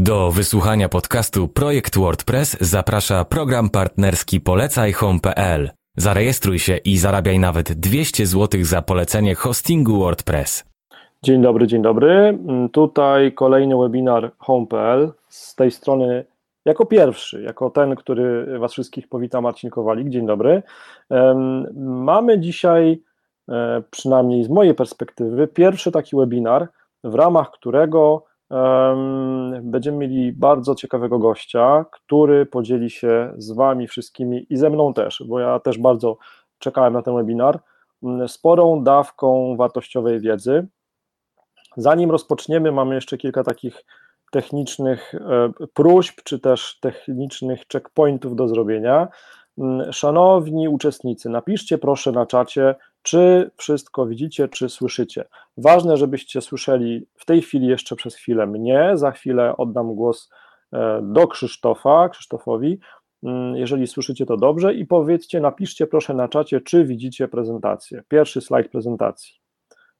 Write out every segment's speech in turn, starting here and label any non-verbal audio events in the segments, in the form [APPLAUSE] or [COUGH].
Do wysłuchania podcastu Projekt WordPress zaprasza program partnerski polecajhome.pl. Zarejestruj się i zarabiaj nawet 200 zł za polecenie hostingu WordPress. Dzień dobry, dzień dobry. Tutaj kolejny webinar home.pl. Z tej strony jako pierwszy, jako ten, który Was wszystkich powita, Marcin Kowalik. Dzień dobry. Mamy dzisiaj, e, przynajmniej z mojej perspektywy, pierwszy taki webinar, w ramach którego będziemy mieli bardzo ciekawego gościa, który podzieli się z Wami wszystkimi i ze mną też, bo ja też bardzo czekałem na ten webinar, sporą dawką wartościowej wiedzy. Zanim rozpoczniemy, mamy jeszcze kilka takich technicznych e, próśb, czy też technicznych checkpointów do zrobienia. Szanowni uczestnicy, napiszcie proszę na czacie, czy wszystko widzicie, czy słyszycie. Ważne, żebyście słyszeli w tej chwili jeszcze przez chwilę mnie, za chwilę oddam głos e, do Krzysztofa, Krzysztofowi, mm, jeżeli słyszycie to dobrze i powiedzcie, napiszcie proszę na czacie, czy widzicie prezentację, pierwszy slajd prezentacji.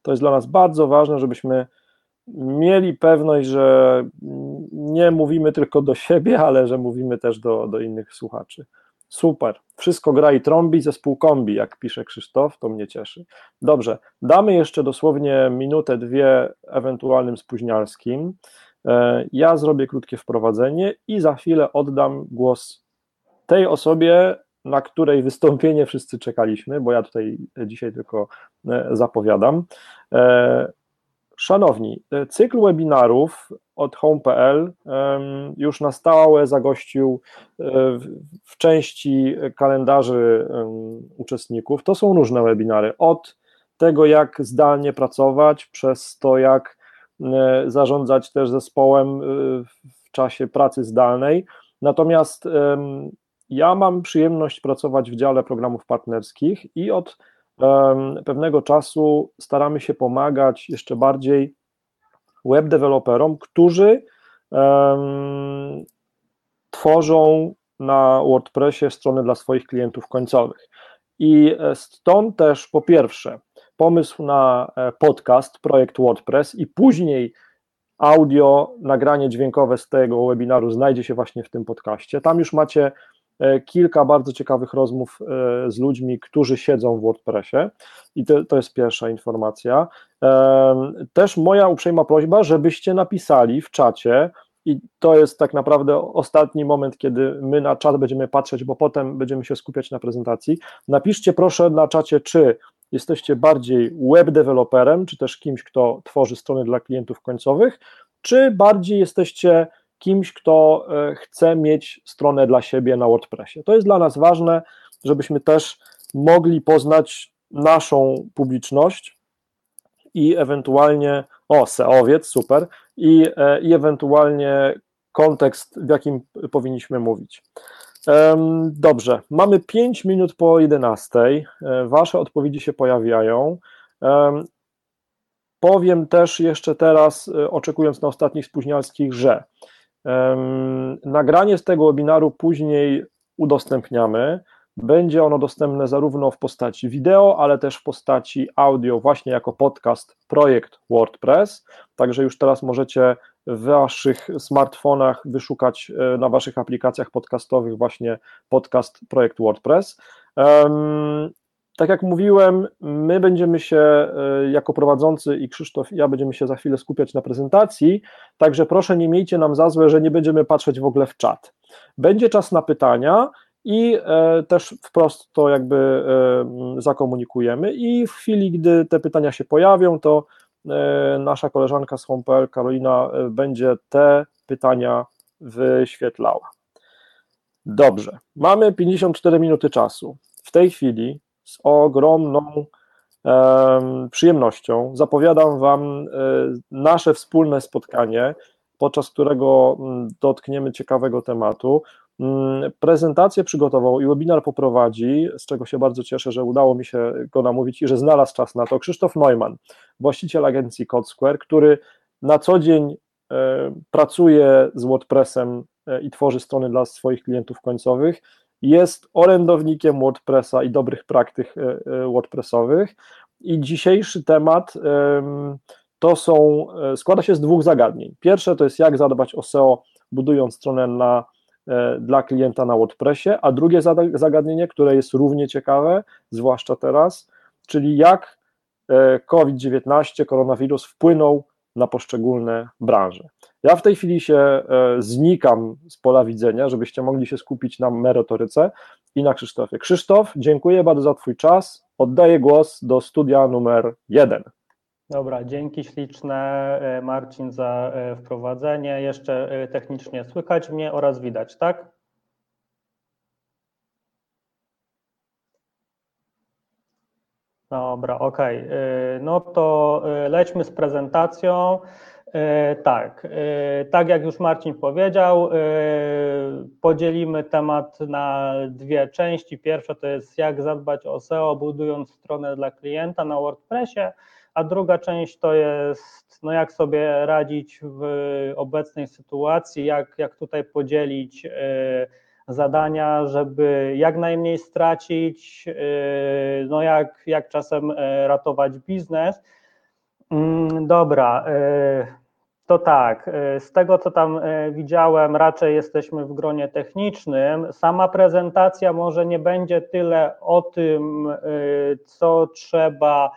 To jest dla nas bardzo ważne, żebyśmy mieli pewność, że nie mówimy tylko do siebie, ale że mówimy też do, do innych słuchaczy. Super, wszystko gra i trąbi, zespół kombi, jak pisze Krzysztof, to mnie cieszy. Dobrze, damy jeszcze dosłownie minutę, dwie ewentualnym spóźnialskim. E, ja zrobię krótkie wprowadzenie i za chwilę oddam głos tej osobie, na której wystąpienie wszyscy czekaliśmy, bo ja tutaj dzisiaj tylko e, zapowiadam. Szanowni, e, cykl webinarów od home.pl już na stałe zagościł e, w części kalendarzy uczestników. To są różne webinary, od tego jak zdalnie pracować, przez to jak e, zarządzać też zespołem w czasie pracy zdalnej. Natomiast ja mam przyjemność pracować w dziale programów partnerskich i od pewnego czasu staramy się pomagać jeszcze bardziej web deweloperom, którzy tworzą na WordPressie strony dla swoich klientów końcowych. I e, stąd też po pierwsze pomysł na e, podcast, projekt WordPress i później audio, nagranie dźwiękowe z tego webinaru znajdzie się właśnie w tym podcaście. Tam już macie kilka bardzo ciekawych rozmów e, z ludźmi, którzy siedzą w WordPressie i to, to jest pierwsza informacja. E, też moja uprzejma prośba, żebyście napisali w czacie, i to jest tak naprawdę ostatni moment, kiedy my na czat będziemy patrzeć, bo potem będziemy się skupiać na prezentacji. Napiszcie proszę na czacie, czy jesteście bardziej web developerem, czy też kimś, kto tworzy strony dla klientów końcowych, czy bardziej jesteście kimś, kto e, chce mieć stronę dla siebie na WordPressie. To jest dla nas ważne, żebyśmy też mogli poznać naszą publiczność i ewentualnie, o, SEOwiec, super, i, e, i ewentualnie kontekst, w jakim powinniśmy mówić. Dobrze, mamy 5 minut po 11. E, wasze odpowiedzi się pojawiają. Powiem też jeszcze teraz, oczekując na ostatnich spóźnialskich, że Nagranie z tego webinaru później udostępniamy. Będzie ono dostępne zarówno w postaci wideo, ale też w postaci audio, właśnie jako podcast Projekt WordPress. Także już teraz możecie w waszych smartfonach wyszukać e, na waszych aplikacjach podcastowych właśnie podcast Projekt WordPress. Tak jak mówiłem, my będziemy się e, jako prowadzący i Krzysztof i ja będziemy się za chwilę skupiać na prezentacji, także proszę nie miejcie nam za złe, że nie będziemy patrzeć w ogóle w czat. Będzie czas na pytania i e, też wprost to jakby e, zakomunikujemy i w chwili, gdy te pytania się pojawią, to nasza koleżanka z HomePL, Karolina, będzie te pytania wyświetlała. Dobrze, mamy 54 minuty czasu. W tej chwili z ogromną przyjemnością zapowiadam Wam e, nasze wspólne spotkanie, podczas którego mm, dotkniemy ciekawego tematu. Mm, prezentację przygotował i webinar poprowadzi, z czego się bardzo cieszę, że udało mi się go namówić i że znalazł czas na to, Krzysztof Neumann, właściciel agencji CodeSquare, który na co dzień e, pracuje z WordPressem e, i tworzy strony dla swoich klientów końcowych jest orędownikiem WordPressa i dobrych praktyk e, e, WordPressowych. I dzisiejszy temat to są, składa się z dwóch zagadnień. Pierwsze to jest jak zadbać o SEO, budując stronę na, dla klienta na WordPressie, a drugie zagadnienie, które jest równie ciekawe, zwłaszcza teraz, czyli jak COVID-19, koronawirus wpłynął na poszczególne branże. Ja w tej chwili się e, znikam z pola widzenia, żebyście mogli się skupić na merytoryce i na Krzysztofie. Krzysztof, dziękuję bardzo za Twój czas. Oddaję głos do studia numer jeden. Dobra, dzięki śliczne e, Marcin za e, wprowadzenie. Jeszcze technicznie słychać mnie oraz widać, tak? Dobra, okej. Okay. No to lećmy z prezentacją. E, tak, e, tak jak już Marcin powiedział, podzielimy temat na dwie części. Pierwsza to jest jak zadbać o SEO, budując stronę dla klienta na WordPressie, a druga część to jest no jak sobie radzić w obecnej sytuacji, jak, jak tutaj podzielić zadania, żeby jak najmniej stracić, no jak, jak czasem ratować biznes. Mm, dobra, e, to tak, z tego co tam widziałem, raczej jesteśmy w gronie technicznym. Sama prezentacja może nie będzie tyle o tym, co trzeba,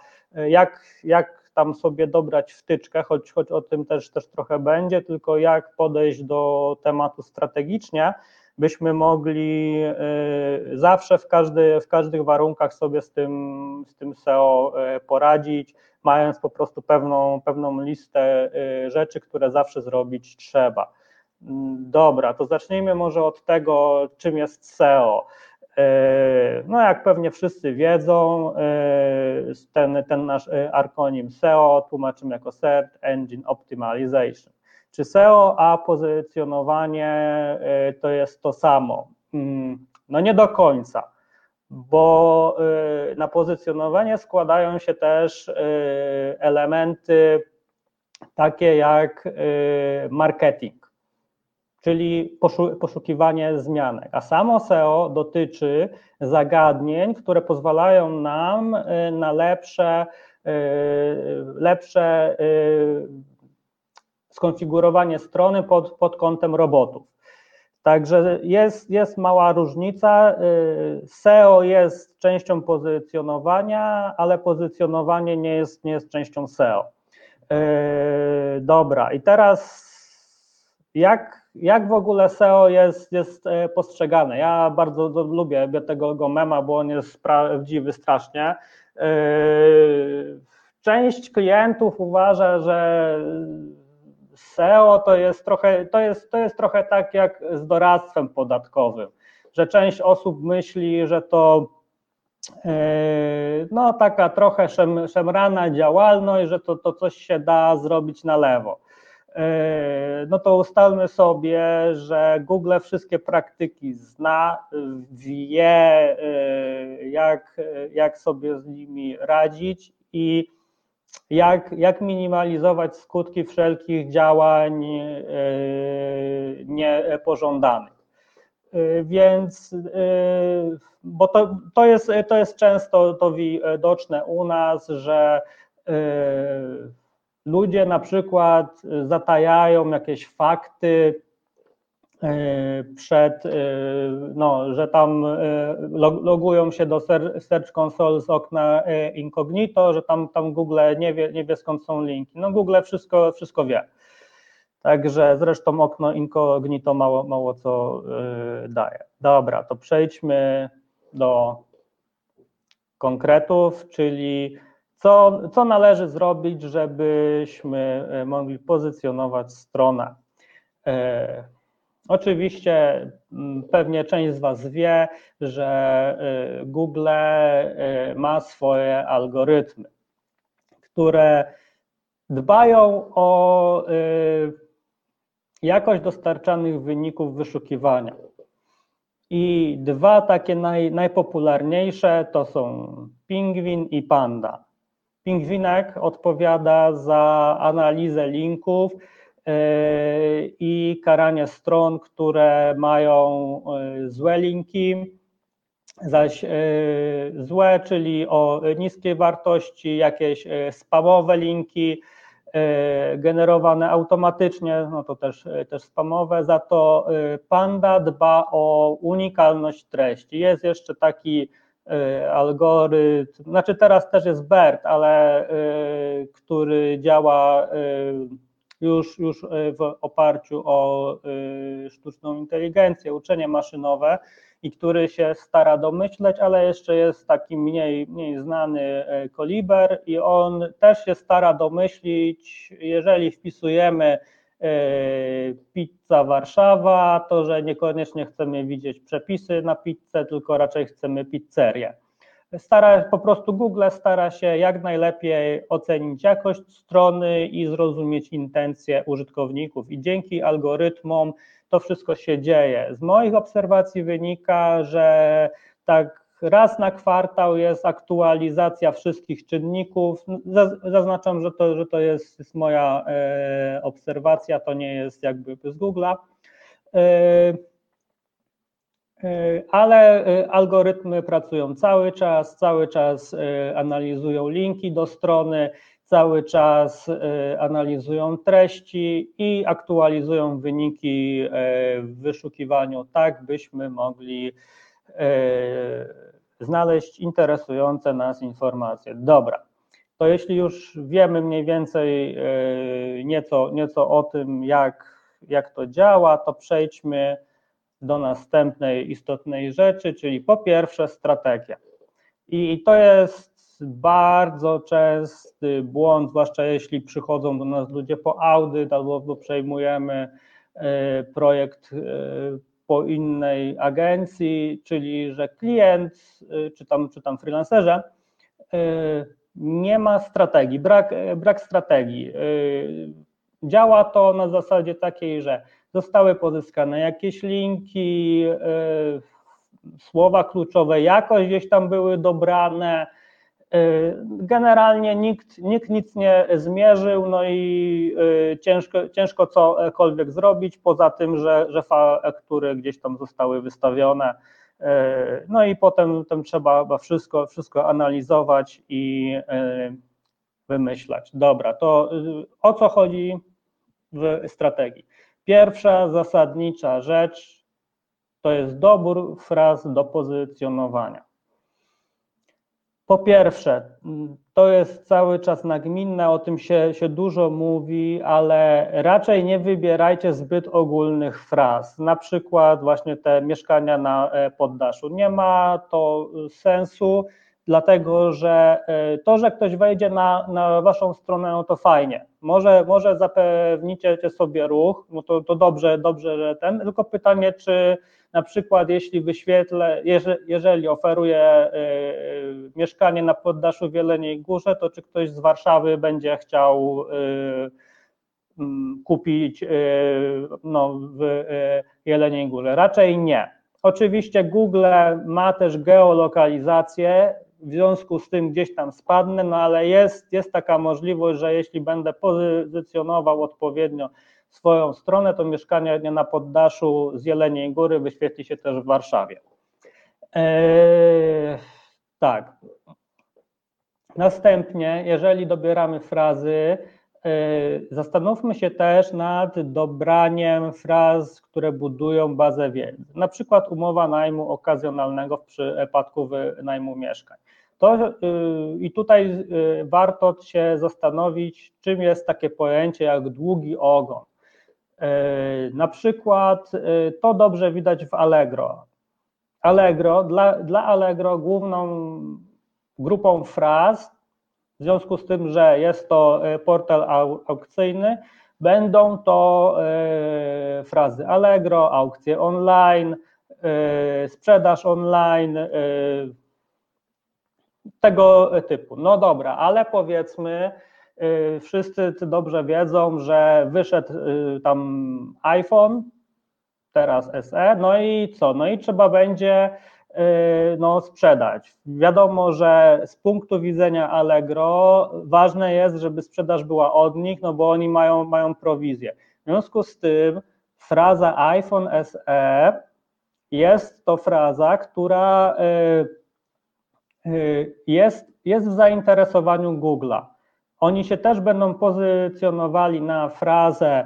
jak, jak tam sobie dobrać wtyczkę, choć, choć o tym też, też trochę będzie, tylko jak podejść do tematu strategicznie, byśmy mogli zawsze w, każdy, w każdych warunkach sobie z tym, z tym SEO poradzić mając po prostu pewną, pewną listę y, rzeczy, które zawsze zrobić trzeba. Mm, dobra, to zacznijmy może od tego, czym jest SEO. Y, no, jak pewnie wszyscy wiedzą, y, ten, ten nasz arkonim SEO tłumaczymy jako Search Engine Optimization. Czy SEO a pozycjonowanie to jest to samo? Mm, no nie do końca bo y, na pozycjonowanie składają się też y, elementy takie jak y, marketing, czyli poszukiwanie zmianek. A samo SEO dotyczy zagadnień, które pozwalają nam na lepsze, lepsze skonfigurowanie strony pod, pod kątem robotów. Także jest, jest mała różnica. Y, SEO jest częścią pozycjonowania, ale pozycjonowanie nie jest, nie jest częścią SEO. Y, dobra, i teraz jak, jak w ogóle SEO jest, jest y, postrzegane? Ja bardzo lubię tego mema, bo on jest prawdziwy strasznie. Część klientów uważa, że SEO to jest trochę, to jest, to jest trochę tak jak z doradztwem podatkowym, że część osób myśli, że to e, no taka trochę szem, szemrana działalność, że to, to coś się da zrobić na lewo. E, no to ustalmy sobie, że Google wszystkie praktyki zna, wie, e, jak, jak sobie z nimi radzić i jak, jak minimalizować skutki wszelkich działań e, niepożądanych. E, więc, e, bo to, to, jest, to jest często to widoczne u nas, że ludzie na przykład zatajają jakieś fakty, przed, e, no, że tam e, logują się do Search Console z okna incognito, że tam, tam Google nie wie, nie wie skąd są linki. No Google wszystko, wszystko wie. Także zresztą okno incognito mało, mało co daje. Dobra, to przejdźmy do konkretów, czyli co, co należy zrobić, żebyśmy mogli pozycjonować stronę. Oczywiście mm, pewnie część z Was wie, że y, Google y, ma swoje algorytmy, które dbają o y, jakość dostarczanych wyników wyszukiwania. I dwa takie naj, najpopularniejsze to są Pingwin i Panda. Pingwinek odpowiada za analizę linków i karanie stron, które mają e, złe linki, zaś e, złe, czyli o niskiej wartości, jakieś spamowe linki, generowane automatycznie, no to też, też spamowe, za to Panda dba o unikalność treści. Jest jeszcze taki algorytm, znaczy teraz też jest BERT, ale który działa już, już w oparciu o sztuczną inteligencję, uczenie maszynowe, i który się stara domyśleć, ale jeszcze jest taki mniej, mniej znany e, koliber i on też się stara domyślić, jeżeli wpisujemy e, pizza Warszawa, to że niekoniecznie chcemy widzieć przepisy na pizzę, tylko raczej chcemy pizzerię. Stara, po prostu Google stara się jak najlepiej ocenić jakość strony i zrozumieć intencje użytkowników i dzięki algorytmom to wszystko się dzieje. Z moich obserwacji wynika, że tak raz na kwartał jest aktualizacja wszystkich czynników. Zaznaczam, że to, że to jest, jest moja e, obserwacja, to nie jest jakby z Google'a. E, e, ale algorytmy pracują cały czas, cały czas analizują linki do strony, cały czas e, analizują treści i aktualizują wyniki e, w wyszukiwaniu, tak byśmy mogli e, znaleźć interesujące nas informacje. Dobra, to jeśli już wiemy mniej więcej nieco, nieco o tym, jak, jak to działa, to przejdźmy do następnej istotnej rzeczy, czyli po pierwsze strategia. I to jest bardzo częsty błąd, zwłaszcza jeśli przychodzą do nas ludzie po audyt albo przejmujemy e, projekt e, po innej agencji, czyli że klient e, czy tam, czy tam freelancerze nie ma strategii, brak, brak strategii. Działa to na zasadzie takiej, że zostały pozyskane jakieś linki, słowa kluczowe jakoś gdzieś tam były dobrane, Y, generalnie nikt, nikt nic nie zmierzył, no i y, ciężko, ciężko cokolwiek zrobić, poza tym, że, że faktury gdzieś tam zostały wystawione. No i potem, potem trzeba wszystko, wszystko analizować i wymyślać. Dobra, to o co chodzi w strategii? Pierwsza zasadnicza rzecz to jest dobór fraz do pozycjonowania. Po pierwsze, to jest cały czas nagminne, o tym się, się dużo mówi, ale raczej nie wybierajcie zbyt ogólnych fraz, na przykład właśnie te mieszkania na e, poddaszu. Nie ma to sensu, dlatego że e, to, że ktoś wejdzie na, na waszą stronę, no to fajnie. Może, może zapewnicie sobie ruch, no to, to dobrze, dobrze, że ten, tylko pytanie, czy na przykład jeśli wyświetlę, jeżeli oferuję y, mieszkanie na poddaszu w Jeleniej Górze, to czy ktoś z Warszawy będzie chciał kupić no, w Jeleniej Górze? Raczej nie. Oczywiście Google ma też geolokalizację, w związku z tym gdzieś tam spadnę, no ale jest, jest taka możliwość, że jeśli będę pozycjonował odpowiednio swoją stronę, to mieszkanie na poddaszu z Jeleniej Góry wyświetli się też w Warszawie. Eee, tak. Następnie, jeżeli dobieramy frazy, zastanówmy się też nad dobraniem fraz, które budują bazę wiedzy. Na przykład umowa najmu okazjonalnego w przypadku najmu mieszkań. To, yy, I tutaj yy, warto się zastanowić, czym jest takie pojęcie jak długi ogon. E, na przykład e, to dobrze widać w Allegro. Allegro, dla, dla Allegro główną grupą fraz, w związku z tym, że jest to e, portal aukcyjny, będą to frazy Allegro, aukcje online, sprzedaż online, tego typu. No dobra, ale powiedzmy, wszyscy dobrze wiedzą, że wyszedł tam iPhone, teraz SE, no i co? No i trzeba będzie no, sprzedać. Wiadomo, że z punktu widzenia Allegro ważne jest, żeby sprzedaż była od nich, no bo oni mają, mają prowizję. W związku z tym fraza iPhone SE jest to fraza, która jest, jest w zainteresowaniu Google'a. Oni się też będą pozycjonowali na frazę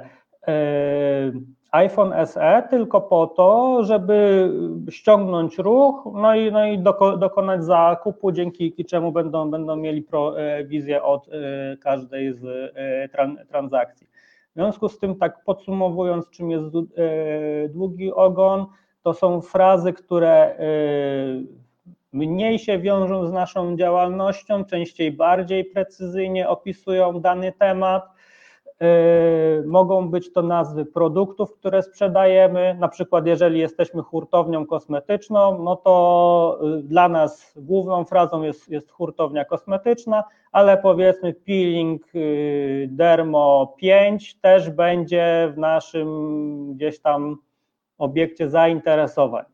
iPhone SE tylko po to, żeby ściągnąć ruch, no i, no i doko, dokonać zakupu, dzięki czemu będą, będą mieli prowizję od każdej z transakcji. W związku z tym, tak podsumowując, czym jest długi ogon, to są frazy, które mniej się wiążą z naszą działalnością, częściej bardziej precyzyjnie opisują dany temat. Yy, mogą być to nazwy produktów, które sprzedajemy. Na przykład, jeżeli jesteśmy hurtownią kosmetyczną, no to yy, dla nas główną frazą jest, jest hurtownia kosmetyczna, ale powiedzmy peeling yy, Dermo 5 też będzie w naszym gdzieś tam obiekcie zainteresowań.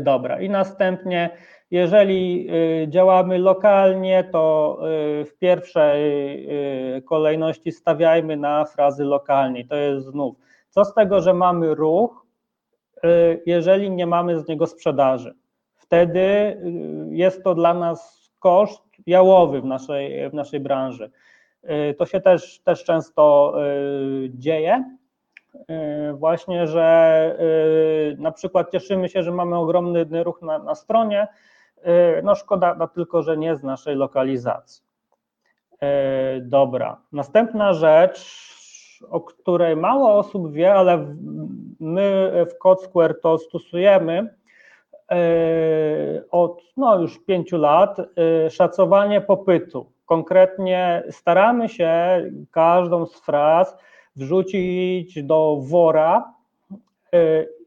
Dobra, i następnie, jeżeli e, działamy lokalnie, to e, w pierwszej kolejności stawiajmy na frazy lokalnej. To jest znów, co z tego, że mamy ruch, jeżeli nie mamy z niego sprzedaży. Wtedy jest to dla nas koszt jałowy w naszej, w naszej branży. To się też, też często dzieje. Właśnie, że na przykład cieszymy się, że mamy ogromny ruch na, na stronie, no szkoda no tylko, że nie z naszej lokalizacji. Dobra, następna rzecz, o której mało osób wie, ale my w CodeSquare to stosujemy od no, już pięciu lat, szacowanie popytu. Konkretnie staramy się każdą z fraz wrzucić do wora,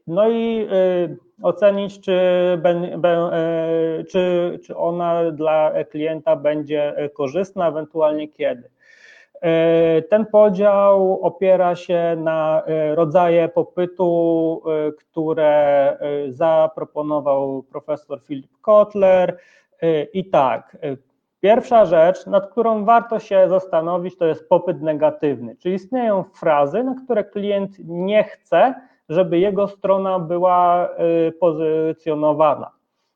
no i y, ocenić, czy, y, czy, czy ona dla klienta będzie korzystna, ewentualnie kiedy. Ten podział opiera się na rodzaje popytu, które zaproponował profesor Philip Kotler. I tak, Pierwsza rzecz, nad którą warto się zastanowić, to jest popyt negatywny, czyli istnieją frazy, na które klient nie chce, żeby jego strona była y, pozycjonowana.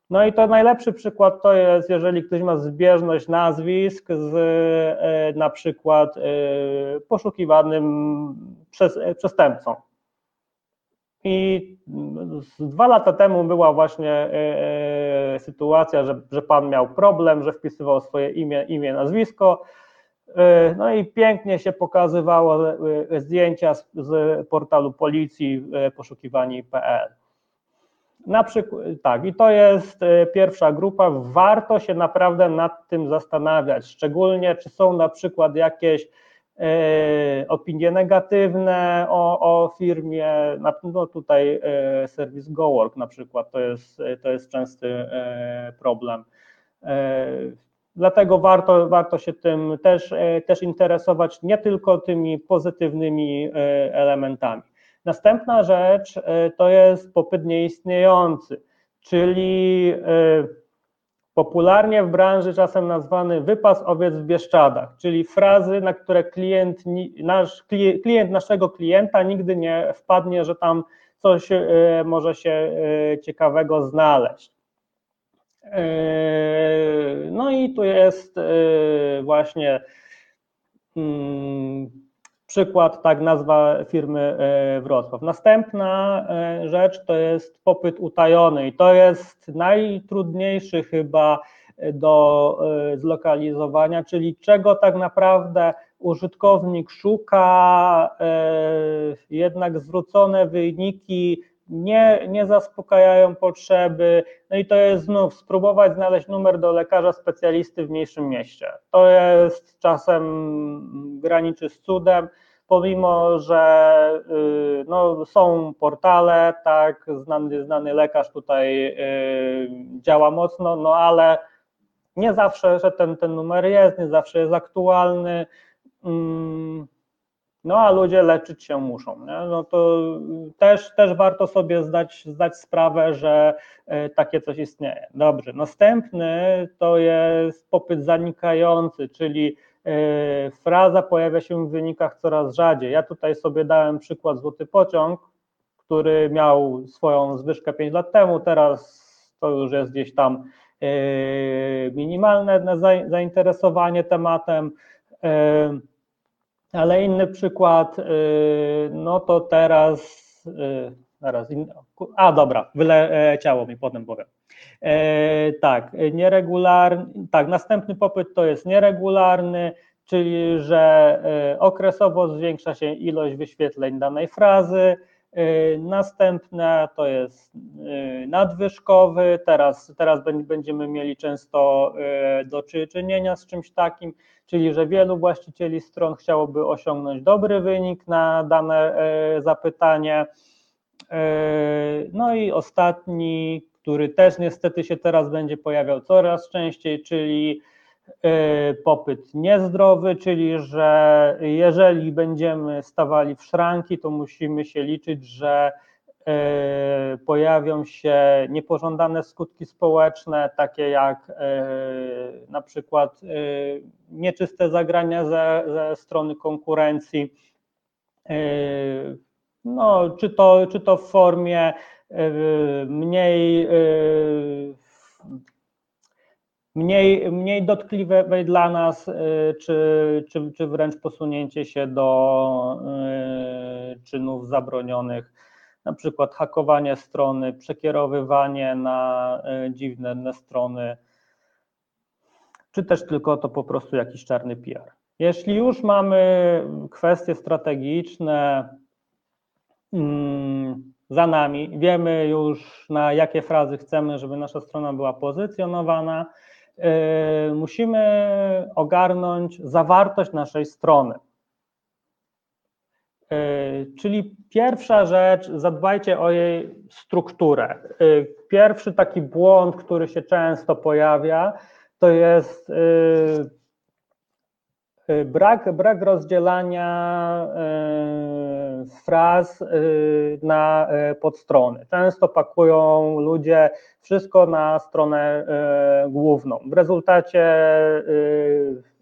No i to najlepszy przykład to jest, jeżeli ktoś ma zbieżność nazwisk z y, na przykład y, poszukiwanym przestępcą. I dwa lata temu była właśnie sytuacja, że, że pan miał problem, że wpisywał swoje imię, imię, nazwisko. E, no i pięknie się pokazywało zdjęcia z, z portalu policji poszukiwani.pl. Na przykład, tak, i to jest pierwsza grupa. Warto się naprawdę nad tym zastanawiać, szczególnie czy są na przykład jakieś E, opinie negatywne o, o firmie, no tutaj e, serwis GoWork na przykład, to jest, to jest częsty e, problem. Dlatego warto, warto się tym też, też interesować, nie tylko tymi pozytywnymi elementami. Następna rzecz to jest popyt nieistniejący, czyli popularnie w branży czasem nazwany wypas owiec w Bieszczadach, czyli frazy, na które klient, nasz, klient naszego klienta nigdy nie wpadnie, że tam coś e, może się e, ciekawego znaleźć. E, no i tu jest właśnie mm, Przykład, tak, nazwa firmy e, Wrocław. Następna rzecz to jest popyt utajony i to jest najtrudniejszy chyba do zlokalizowania, czyli czego tak naprawdę użytkownik szuka, jednak zwrócone wyniki nie, nie zaspokajają potrzeby. No i to jest znów spróbować znaleźć numer do lekarza specjalisty w mniejszym mieście. To jest czasem graniczy z cudem, pomimo że y, no, są portale, tak, znany, znany lekarz tutaj y, działa mocno, no ale nie zawsze, że ten, ten numer jest, nie zawsze jest aktualny. Mm, no a ludzie leczyć się muszą. Nie? No to też, też warto sobie zdać, zdać sprawę, że e, takie coś istnieje. Dobrze. Następny to jest popyt zanikający, czyli e, fraza pojawia się w wynikach coraz rzadziej. Ja tutaj sobie dałem przykład Złoty Pociąg, który miał swoją zwyżkę 5 lat temu, teraz to już jest gdzieś tam minimalne zainteresowanie tematem. Ale inny przykład, no to teraz, zaraz, a dobra, wyleciało mi, potem powiem. Tak, nieregularny, tak, następny popyt to jest nieregularny, czyli że e, okresowo zwiększa się ilość wyświetleń danej frazy. E, następne to jest e, nadwyżkowy, teraz, teraz będziemy mieli często do czynienia z czymś takim, czyli że wielu właścicieli stron chciałoby osiągnąć dobry wynik na dane zapytanie. No i ostatni, który też niestety się teraz będzie pojawiał coraz częściej, czyli E, popyt niezdrowy, czyli że jeżeli będziemy stawali w szranki, to musimy się liczyć, że e, pojawią się niepożądane skutki społeczne, takie jak e, na przykład nieczyste zagrania ze, ze strony konkurencji, no, czy, to, czy to w formie mniej mniej, mniej dotkliwe dla nas, y, czy, czy, czy wręcz posunięcie się do y, czynów zabronionych, na przykład hakowanie strony, przekierowywanie na y, dziwne strony, czy też tylko to po prostu jakiś czarny PR. Jeśli już mamy kwestie strategiczne mm, za nami, wiemy już na jakie frazy chcemy, żeby nasza strona była pozycjonowana, musimy ogarnąć zawartość naszej strony. E, czyli pierwsza rzecz, zadbajcie o jej strukturę. E, pierwszy taki błąd, który się często pojawia, to jest brak, brak rozdzielania fraz na podstrony. Często pakują ludzie wszystko na stronę główną. W rezultacie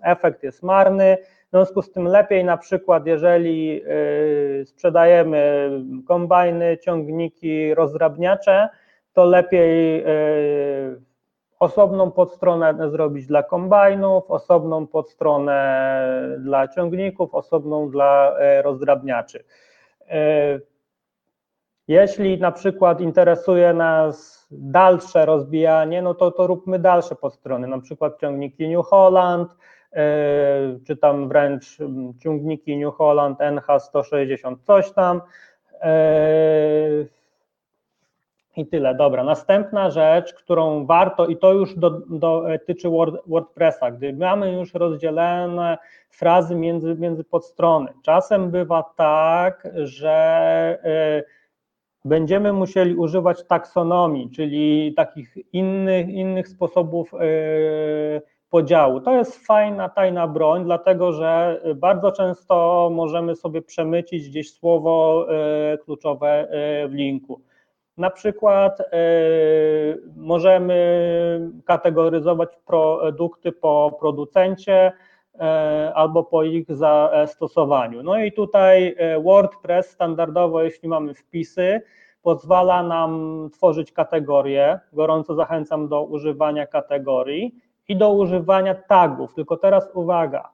efekt jest marny. W związku z tym lepiej na przykład, jeżeli sprzedajemy kombajny, ciągniki, rozdrabniacze, to lepiej osobną podstronę zrobić dla kombajnów, osobną podstronę dla ciągników, osobną dla e, rozdrabniaczy. E, jeśli na przykład interesuje nas dalsze rozbijanie, no to, to róbmy dalsze podstrony, na przykład ciągniki New Holland, e, czy tam wręcz ciągniki New Holland NH160 coś tam. I tyle, dobra. Następna rzecz, którą warto, i to już do, dotyczy Word, WordPressa, gdy mamy już rozdzielone frazy między, między podstrony. Czasem bywa tak, że y, będziemy musieli używać taksonomii, czyli takich innych, innych sposobów y, podziału. To jest fajna, tajna broń, dlatego że bardzo często możemy sobie przemycić gdzieś słowo kluczowe w linku. Na przykład e, możemy kategoryzować produkty po producencie e, albo po ich zastosowaniu. No i tutaj e, WordPress standardowo, jeśli mamy wpisy, pozwala nam tworzyć kategorie. Gorąco zachęcam do używania kategorii i do używania tagów. Tylko teraz uwaga,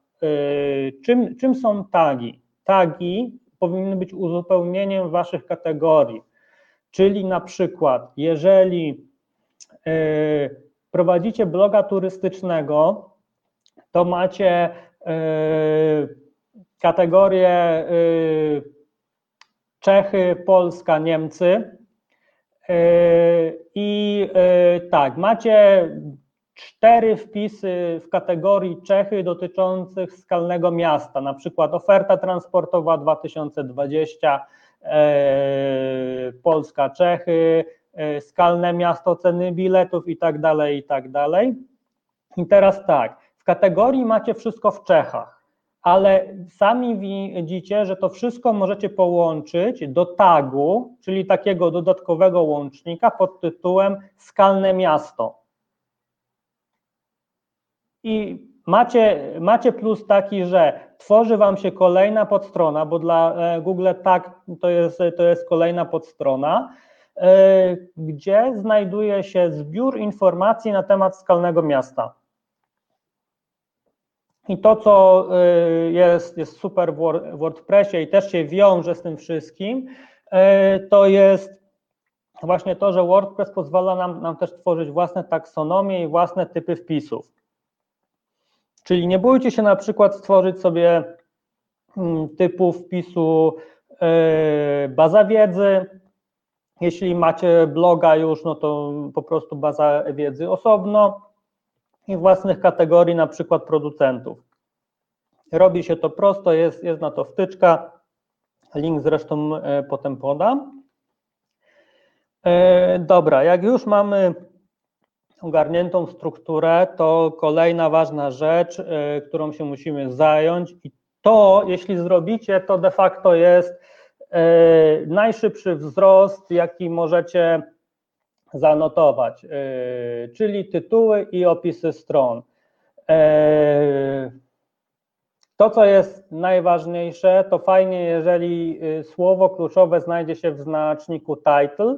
czym, czym są tagi? Tagi powinny być uzupełnieniem waszych kategorii. Czyli na przykład, jeżeli e, prowadzicie bloga turystycznego, to macie e, kategorię e, Czechy, Polska, Niemcy. I tak, macie cztery wpisy w kategorii Czechy dotyczących skalnego miasta, na przykład oferta transportowa 2020, E, Polska, Czechy, e, skalne miasto, ceny biletów i tak dalej, i tak dalej. I teraz tak, w kategorii macie wszystko w Czechach, ale sami widzicie, że to wszystko możecie połączyć do tagu, czyli takiego dodatkowego łącznika pod tytułem skalne miasto. I Macie, macie plus taki, że tworzy Wam się kolejna podstrona, bo dla e, Google tak to jest, to jest kolejna podstrona. gdzie znajduje się zbiór informacji na temat skalnego miasta. I to, co jest, jest super w WordPressie i też się wiąże z tym wszystkim, to jest właśnie to, że WordPress pozwala nam, nam też tworzyć własne taksonomie i własne typy wpisów. Czyli nie bójcie się na przykład stworzyć sobie mm, typu wpisu e, baza wiedzy. Jeśli macie bloga już, no to po prostu baza wiedzy osobno i własnych kategorii, na przykład producentów. Robi się to prosto, jest, jest na to wtyczka. Link zresztą e, potem podam. E, dobra, jak już mamy ogarniętą strukturę, to kolejna ważna rzecz, e, którą się musimy zająć i to, jeśli zrobicie, to de facto jest e, najszybszy wzrost, jaki możecie zanotować, czyli tytuły i opisy stron. To, co jest najważniejsze, to fajnie, jeżeli słowo kluczowe znajdzie się w znaczniku title,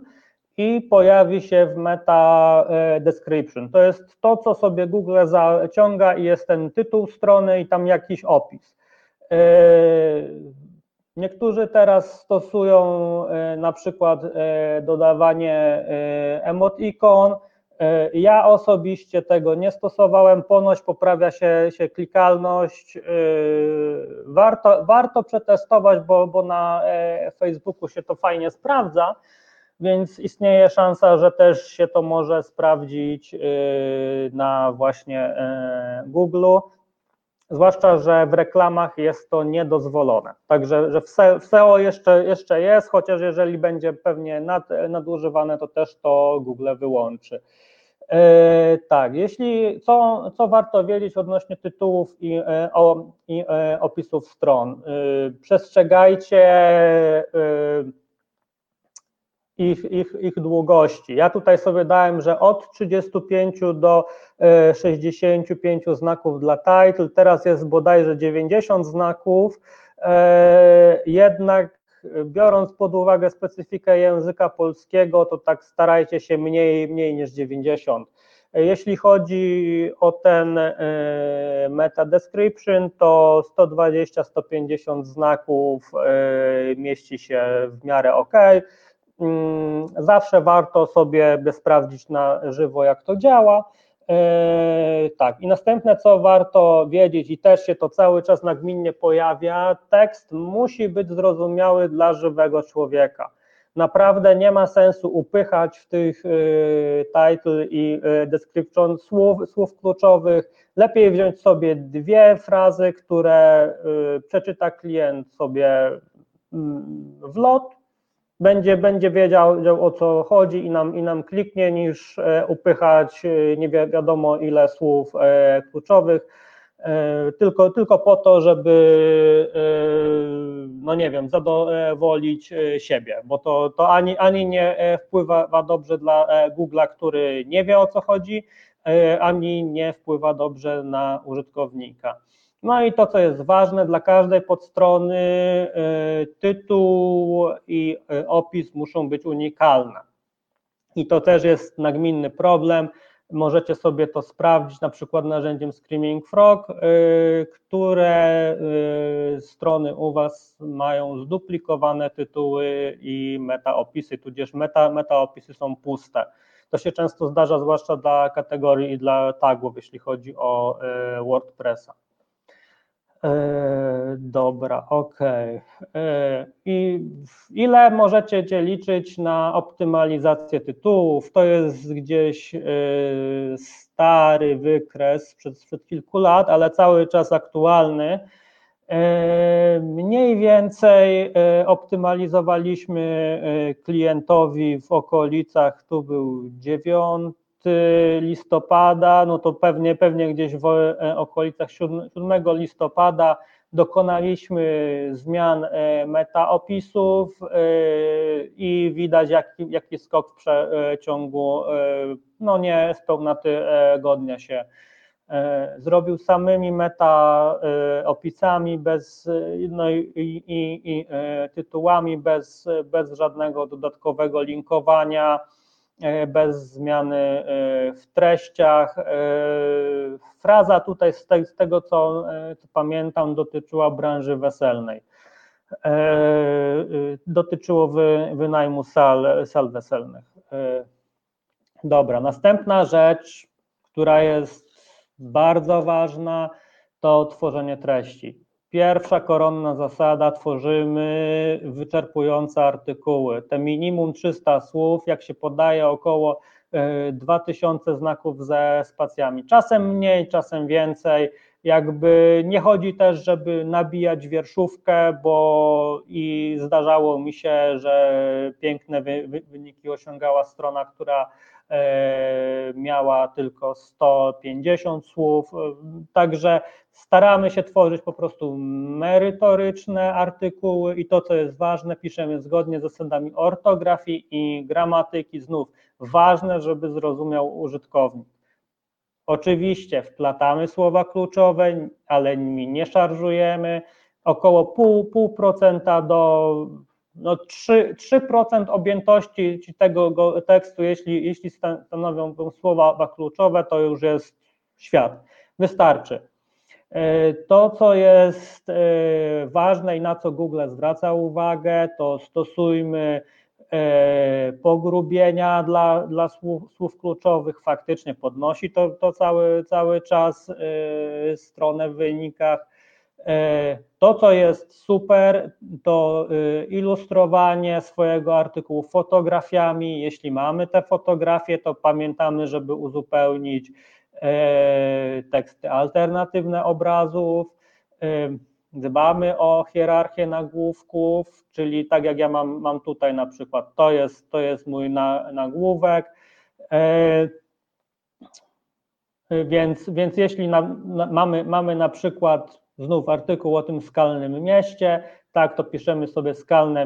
i pojawi się w meta e, description. To jest to, co sobie Google zaciąga i jest ten tytuł strony i tam jakiś opis. E, niektórzy teraz stosują e, na przykład dodawanie emotikon. Ja osobiście tego nie stosowałem, ponoć poprawia się, się klikalność. Warto, warto przetestować, bo, bo na Facebooku się to fajnie sprawdza więc istnieje szansa, że też się to może sprawdzić y, na właśnie y, Google, zwłaszcza, że w reklamach jest to niedozwolone. Także że w SEO jeszcze, jeszcze jest, chociaż jeżeli będzie pewnie nad, nadużywane, to też to Google wyłączy. E, tak, jeśli co, co warto wiedzieć odnośnie tytułów i, o, i opisów stron? Przestrzegajcie ich, ich, ich długości. Ja tutaj sobie dałem, że od 35 do 65 e, znaków dla title, teraz jest bodajże 90 znaków, e, jednak biorąc pod uwagę specyfikę języka polskiego, to tak starajcie się mniej, mniej niż 90. Jeśli chodzi o ten e, meta description, to 120-150 znaków mieści się w miarę ok. Mm, zawsze warto sobie sprawdzić na żywo, jak to działa. E, tak, i następne, co warto wiedzieć, i też się to cały czas nagminnie pojawia, tekst musi być zrozumiały dla żywego człowieka. Naprawdę nie ma sensu upychać w tych y, title i y, description słów, słów kluczowych. Lepiej wziąć sobie dwie frazy, które przeczyta klient sobie mm, w lot będzie, będzie wiedział o co chodzi i nam, i nam kliknie, niż e, upychać e, nie wiadomo ile słów e, kluczowych, tylko, tylko po to, żeby, no nie wiem, zadowolić siebie, bo to, to ani, ani nie wpływa dobrze dla Google'a, który nie wie o co chodzi, ani nie wpływa dobrze na użytkownika. No i to, co jest ważne dla każdej podstrony, y, tytuł i y, opis muszą być unikalne. I to też jest nagminny problem. Możecie sobie to sprawdzić na przykład narzędziem Screaming Frog, y, które strony u Was mają zduplikowane tytuły i metaopisy, tudzież meta, metaopisy są puste. To się często zdarza, zwłaszcza dla kategorii i dla tagów, jeśli chodzi o WordPressa. E, dobra, ok. E, I ile możecie liczyć na optymalizację tytułów? To jest gdzieś e, stary wykres sprzed, sprzed kilku lat, ale cały czas aktualny. Mniej więcej optymalizowaliśmy klientowi w okolicach, tu był 9 listopada, no to pewnie, pewnie gdzieś w e, okolicach 7 listopada dokonaliśmy zmian e, metaopisów e, i widać jaki, jaki skok w przeciągu no nie spełna tygodnia się zrobił. Samymi meta opisami, bez, no i, i, i tytułami, bez, bez żadnego dodatkowego linkowania, bez zmiany w treściach. Fraza tutaj z, te, z tego, co, pamiętam, dotyczyła branży weselnej. Dotyczyło wy, wynajmu sal, sal weselnych. Dobra, następna rzecz, która jest bardzo ważna, to tworzenie treści. Pierwsza koronna zasada, tworzymy wyczerpujące artykuły. Te minimum 300 słów, jak się podaje około 2000 e, znaków ze spacjami. Czasem mniej, czasem więcej. Jakby nie chodzi też, żeby nabijać wierszówkę, bo i zdarzało mi się, że piękne wyniki osiągała strona, która E, miała tylko 150 słów, także staramy się tworzyć po prostu merytoryczne artykuły i to, co jest ważne, piszemy zgodnie z zasadami ortografii i gramatyki, znów ważne, żeby zrozumiał użytkownik. Oczywiście wplatamy słowa kluczowe, ale nimi nie szarżujemy, około pół, pół procenta do no 3%, 3% objętości tego tekstu, jeśli, jeśli stanowią słowa kluczowe, to już jest świat. Wystarczy. E, to, co jest e, ważne i na co Google zwraca uwagę, to stosujmy e, pogrubienia dla, dla słów, słów kluczowych, faktycznie podnosi to, to cały, cały czas stronę w wynikach to, co jest super, to ilustrowanie swojego artykułu fotografiami. Jeśli mamy te fotografie, to pamiętamy, żeby uzupełnić teksty alternatywne obrazów. E, dbamy o hierarchię nagłówków, czyli tak jak ja mam, mam tutaj na przykład, to jest, to jest mój nagłówek. Więc, więc jeśli na, na, mamy, mamy na przykład znów artykuł o tym skalnym mieście, tak, to piszemy sobie skalne,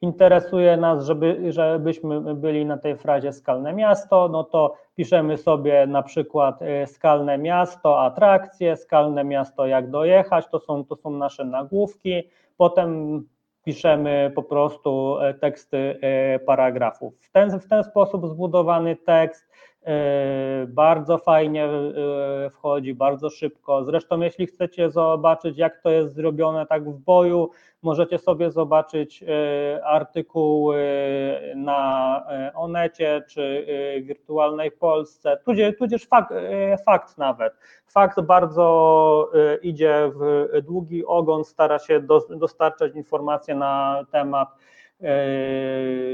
interesuje nas, żeby, żebyśmy byli na tej frazie skalne miasto, no to piszemy sobie na przykład e, skalne miasto, atrakcje, skalne miasto, jak dojechać, to są, to są nasze nagłówki, potem piszemy po prostu e, teksty e, paragrafów. W ten, w ten sposób zbudowany tekst bardzo fajnie e, wchodzi, bardzo szybko. Zresztą, jeśli chcecie zobaczyć, jak to jest zrobione tak w boju, możecie sobie zobaczyć e, artykuły na Onecie czy Wirtualnej Polsce, tudzież, tudzież fakt, fakt nawet. Fakt bardzo idzie w długi ogon, stara się dostarczać informacje na temat E,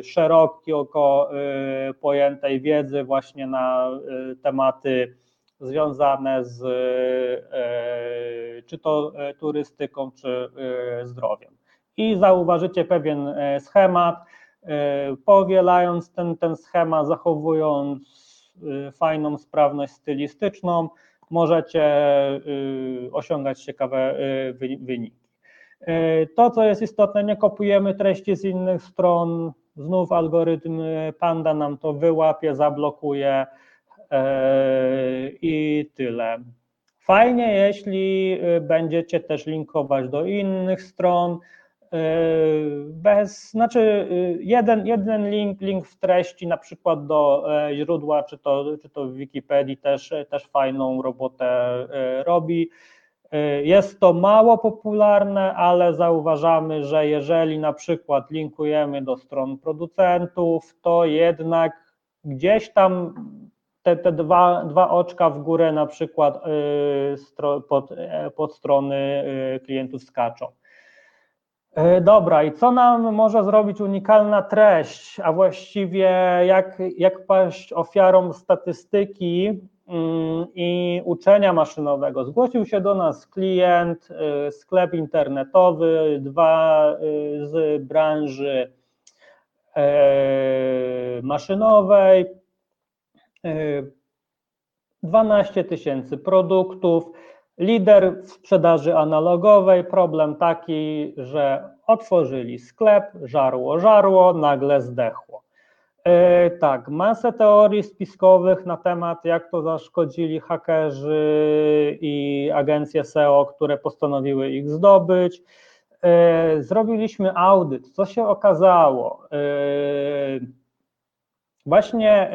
szeroko e, pojętej wiedzy właśnie na e, tematy związane z czy to turystyką, czy zdrowiem. I zauważycie pewien schemat, powielając ten, ten schemat, zachowując fajną sprawność stylistyczną, możecie osiągać ciekawe wyniki. E, to, co jest istotne, nie kopujemy treści z innych stron, znów algorytm Panda nam to wyłapie, zablokuje e, i tyle. Fajnie, jeśli e, będziecie też linkować do innych stron, bez, znaczy jeden, jeden link, link w treści, na przykład do źródła, czy to, czy to w Wikipedii też, też fajną robotę robi. Y, jest to mało popularne, ale zauważamy, że jeżeli na przykład linkujemy do stron producentów, to jednak gdzieś tam te, te dwa, dwa oczka w górę na przykład y, pod, e, pod strony y, klientów skaczą. Dobra, i co nam może zrobić unikalna treść, a właściwie jak, jak paść ofiarą statystyki i uczenia maszynowego. Zgłosił się do nas klient, y, sklep internetowy, dwa y, z branży e, maszynowej, 12 y, tysięcy produktów, lider w sprzedaży analogowej. Problem taki, że otworzyli sklep, żarło, żarło, nagle zdechło. E, tak, masę teorii spiskowych na temat, jak to zaszkodzili hakerzy i agencje SEO, które postanowiły ich zdobyć. E, zrobiliśmy audyt. Co się okazało? E, właśnie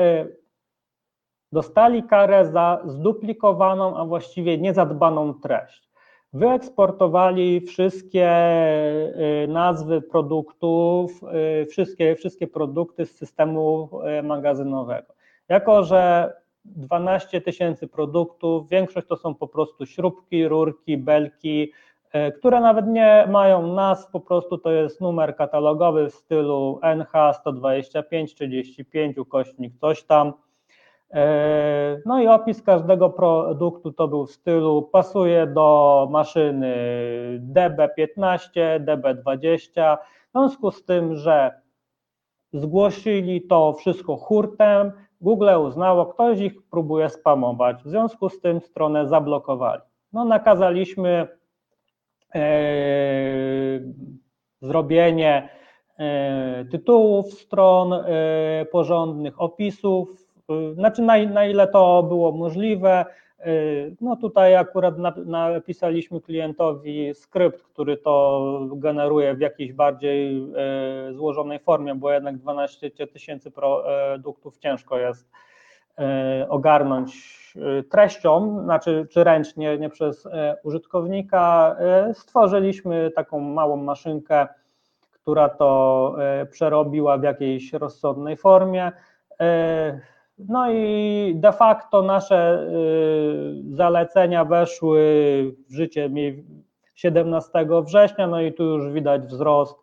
dostali karę za zduplikowaną, a właściwie niezadbaną treść wyeksportowali wszystkie y, nazwy produktów, y, wszystkie, wszystkie produkty z systemu y, magazynowego. Jako, że 12 tysięcy produktów, większość to są po prostu śrubki, rurki, belki, które nawet nie mają nazw, po prostu to jest numer katalogowy w stylu NH 125 35 ukośnik coś tam no i opis każdego produktu to był w stylu pasuje do maszyny DB15, DB20. W związku z tym, że zgłosili to wszystko hurtem, Google uznało, ktoś ich próbuje spamować. W związku z tym stronę zablokowali. No, nakazaliśmy e, zrobienie e, tytułów stron e, porządnych, opisów znaczy na, na ile to było możliwe. Y, no tutaj akurat napisaliśmy klientowi skrypt, który to generuje w jakiejś bardziej y, złożonej formie, bo jednak 12 tysięcy produktów ciężko jest ogarnąć treścią, znaczy czy ręcznie, nie przez użytkownika. Stworzyliśmy taką małą maszynkę, która to przerobiła w jakiejś rozsądnej formie. No i de facto nasze y, zalecenia weszły w życie 17 września, no i tu już widać wzrost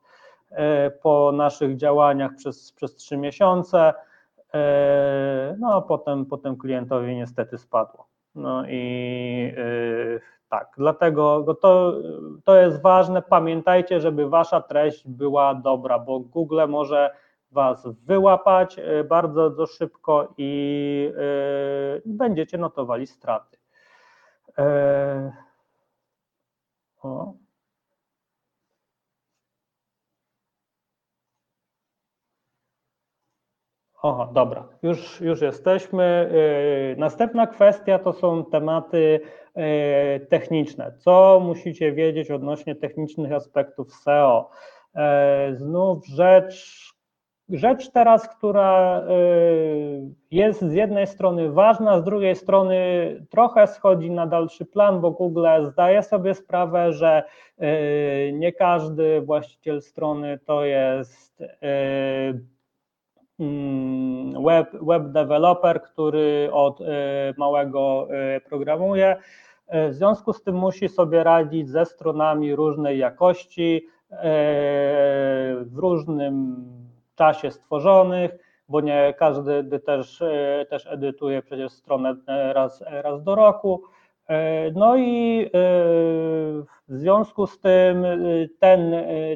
y, po naszych działaniach przez, przez 3 miesiące. Y, no a potem, potem klientowi niestety spadło. No i tak, dlatego to, to jest ważne. Pamiętajcie, żeby wasza treść była dobra, bo Google może Was wyłapać e, bardzo, szybko i e, będziecie notowali straty. E, o. Oho, dobra, już, już jesteśmy. Następna kwestia to są tematy techniczne. Co musicie wiedzieć odnośnie technicznych aspektów SEO? Znów rzecz, rzecz teraz, która y, jest z jednej strony ważna, z drugiej strony trochę schodzi na dalszy plan, bo Google zdaje sobie sprawę, że y, nie każdy właściciel strony to jest y, mm, web, web developer, który od małego programuje. W związku z tym musi sobie radzić ze stronami różnej jakości, w różnym czasie stworzonych, bo nie każdy też, e, też edytuje przecież stronę e, raz, raz do roku. E, no i w związku z tym ten,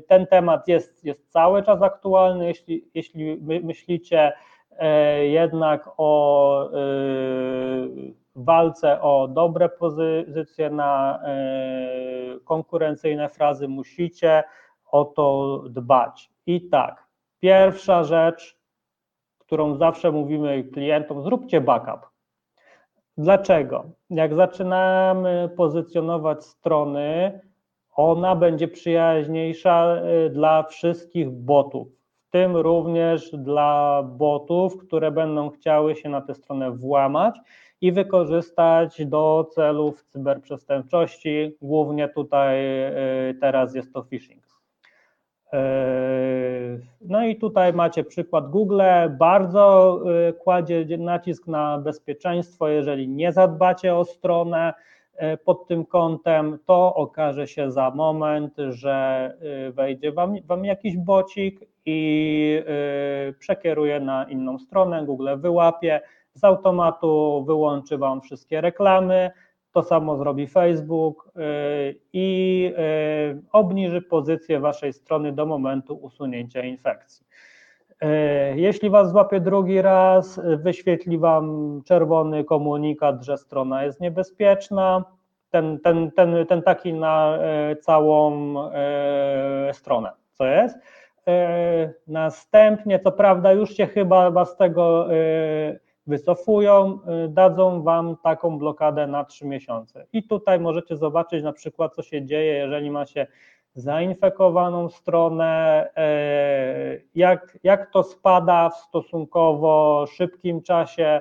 ten temat jest, jest cały czas aktualny. Jeśli, jeśli myślicie jednak o walce o dobre pozycje na konkurencyjne frazy, musicie o to dbać. I tak, Pierwsza rzecz, którą zawsze mówimy klientom, zróbcie backup. Dlaczego? Jak zaczynamy pozycjonować strony, ona będzie przyjaźniejsza y, dla wszystkich botów, w tym również dla botów, które będą chciały się na tę stronę włamać i wykorzystać do celów cyberprzestępczości. Głównie tutaj y, teraz jest to phishing. Yy, no i tutaj macie przykład Google, bardzo yy, kładzie nacisk na bezpieczeństwo, jeżeli nie zadbacie o stronę yy, pod tym kątem, to okaże się za moment, że wejdzie wam, wam jakiś bocik i przekieruje na inną stronę, Google wyłapie, z automatu wyłączy wam wszystkie reklamy, to samo zrobi Facebook y, i y, obniży pozycję waszej strony do momentu usunięcia infekcji. Y, jeśli Was złapie drugi raz, wyświetli Wam czerwony komunikat, że strona jest niebezpieczna, ten, ten, ten, ten taki na całą stronę, co jest. Następnie, co prawda, już się chyba z tego wycofują, dadzą Wam taką blokadę na 3 miesiące. I tutaj możecie zobaczyć na przykład, co się dzieje, jeżeli ma się zainfekowaną stronę, jak, jak to spada w stosunkowo szybkim czasie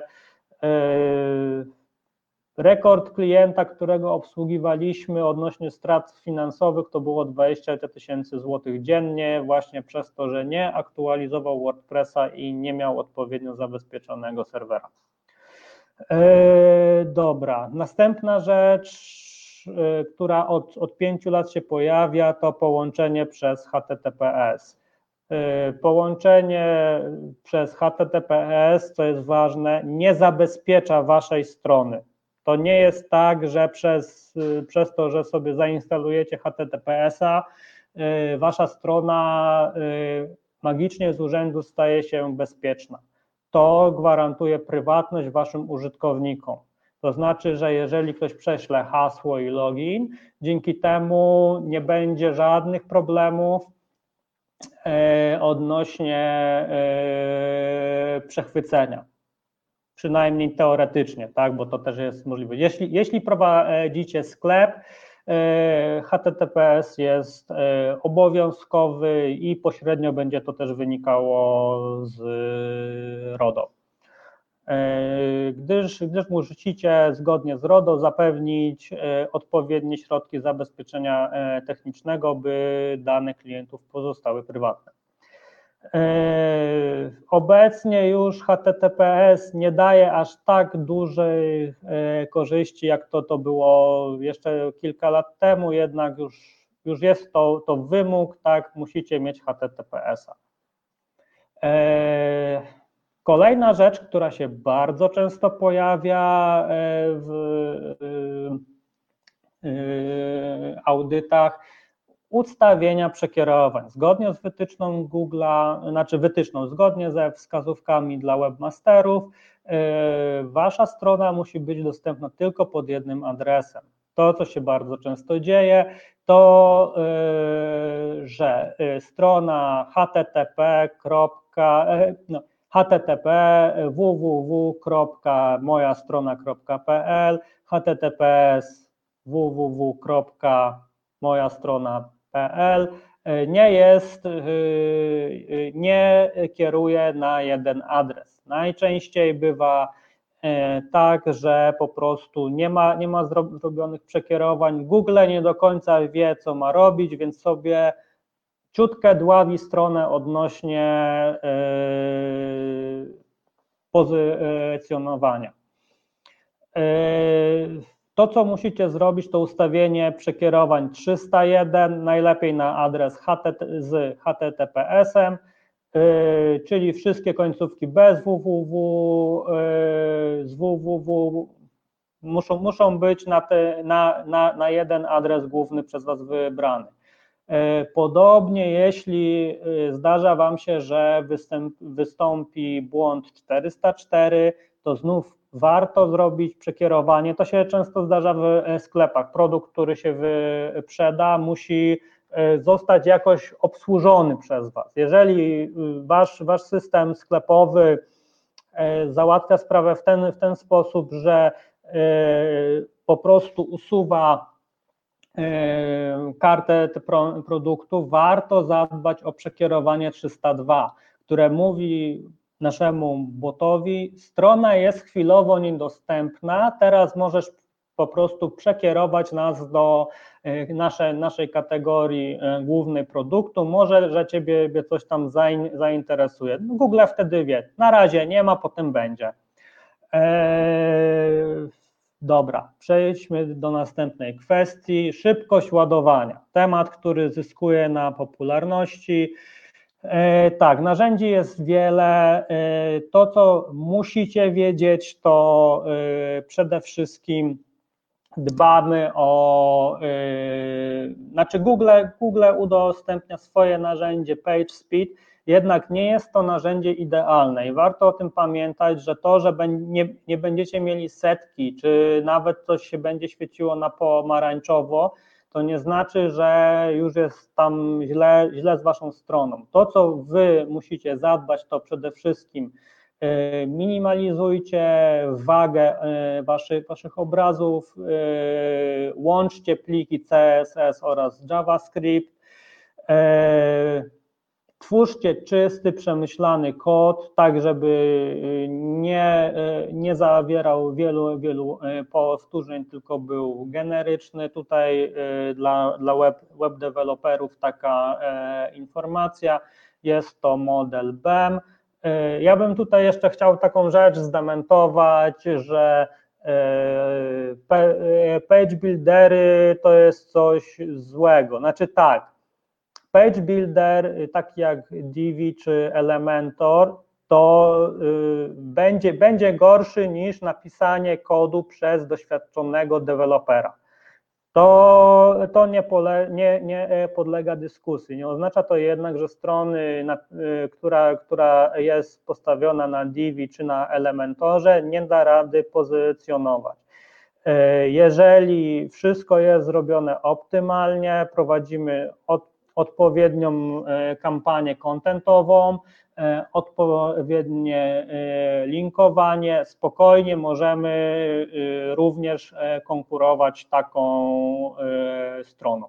Rekord klienta, którego obsługiwaliśmy odnośnie strat finansowych, to było 20 tysięcy złotych dziennie, właśnie przez to, że nie aktualizował WordPressa i nie miał odpowiednio zabezpieczonego serwera. E, dobra, następna rzecz, e, która od, od 5 lat się pojawia, to połączenie przez HTTPS. E, połączenie przez HTTPS, co jest ważne, nie zabezpiecza waszej strony. To nie jest tak, że przez, przez to, że sobie zainstalujecie HTTPS-a, y, wasza strona y, magicznie z urzędu staje się bezpieczna. To gwarantuje prywatność waszym użytkownikom. To znaczy, że jeżeli ktoś prześle hasło i login, dzięki temu nie będzie żadnych problemów y, odnośnie przechwycenia przynajmniej teoretycznie, tak, bo to też jest możliwe. Jeśli, jeśli prowadzicie sklep, e, HTTPS jest e, obowiązkowy i pośrednio będzie to też wynikało z RODO. E, gdyż, gdyż musicie zgodnie z RODO zapewnić odpowiednie środki zabezpieczenia technicznego, by dane klientów pozostały prywatne. E, obecnie już HTTPS nie daje aż tak dużej e, korzyści, jak to, to było jeszcze kilka lat temu, jednak już, już jest to, to wymóg, tak, musicie mieć HTTPS-a. E, kolejna rzecz, która się bardzo często pojawia w audytach, ustawienia przekierowań. Zgodnie z wytyczną Google'a, znaczy wytyczną, zgodnie ze wskazówkami dla webmasterów, yy, wasza strona musi być dostępna tylko pod jednym adresem. To, co się bardzo często dzieje, to yy, że yy, strona http. No, http www.mojastrona.pl https www.mojastrona.pl PL e, nie jest, e, e, nie kieruje na jeden adres. Najczęściej bywa tak, że po prostu nie ma, nie ma zrobionych przekierowań. Google nie do końca wie, co ma robić, więc sobie ciutkę dławi stronę odnośnie pozycjonowania. To, co musicie zrobić, to ustawienie przekierowań 301, najlepiej na adres z HTTPS-em, yy, czyli wszystkie końcówki bez www, yy, z www muszą, muszą być na, te, na, na, na jeden adres główny przez Was wybrany. Yy, podobnie, jeśli zdarza Wam się, że występ, wystąpi błąd 404, to znów warto zrobić przekierowanie. To się często zdarza w e, sklepach. Produkt, który się wyprzeda, musi e, zostać jakoś obsłużony przez Was. Jeżeli y, wasz, wasz system sklepowy e, załatwia sprawę w ten, w ten sposób, że po prostu usuwa kartę produktu, warto zadbać o przekierowanie 302, które mówi naszemu botowi, strona jest chwilowo niedostępna, teraz możesz po prostu przekierować nas do e, nasze, naszej kategorii e, głównej produktu, może, że Ciebie coś tam zainteresuje. Google wtedy wie, na razie nie ma, potem będzie. Eee, dobra, przejdźmy do następnej kwestii, szybkość ładowania. Temat, który zyskuje na popularności. E, tak, narzędzi jest wiele. E, to, co musicie wiedzieć, to e, przede wszystkim dbamy o, znaczy Google, Google udostępnia swoje narzędzie PageSpeed, jednak nie jest to narzędzie idealne i warto o tym pamiętać, że to, że nie, nie będziecie mieli setki, czy nawet coś się będzie świeciło na pomarańczowo, to nie znaczy, że już jest tam źle, źle z Waszą stroną. To, co Wy musicie zadbać, to przede wszystkim e, minimalizujcie wagę e, waszych, waszych obrazów, e, łączcie pliki CSS oraz JavaScript, Twórzcie czysty, przemyślany kod, tak żeby y, nie, y, nie zawierał wielu, wielu y, powtórzeń, tylko był generyczny. Tutaj dla, dla web, web deweloperów taka e, informacja, jest to model BEM. Ja bym tutaj jeszcze chciał taką rzecz zdementować, że e, page buildery to jest coś złego. Znaczy tak, Page Builder, y, taki jak Divi czy Elementor, to y, będzie, będzie gorszy niż napisanie kodu przez doświadczonego dewelopera. To, to nie, pole, nie, nie e, podlega dyskusji. Nie oznacza to jednak, że strony, na, y, która, która jest postawiona na Divi czy na Elementorze, nie da rady pozycjonować. E, jeżeli wszystko jest zrobione optymalnie, prowadzimy od odpowiednią e, kampanię kontentową, e, odpowiednie e, linkowanie, spokojnie możemy również konkurować taką stroną.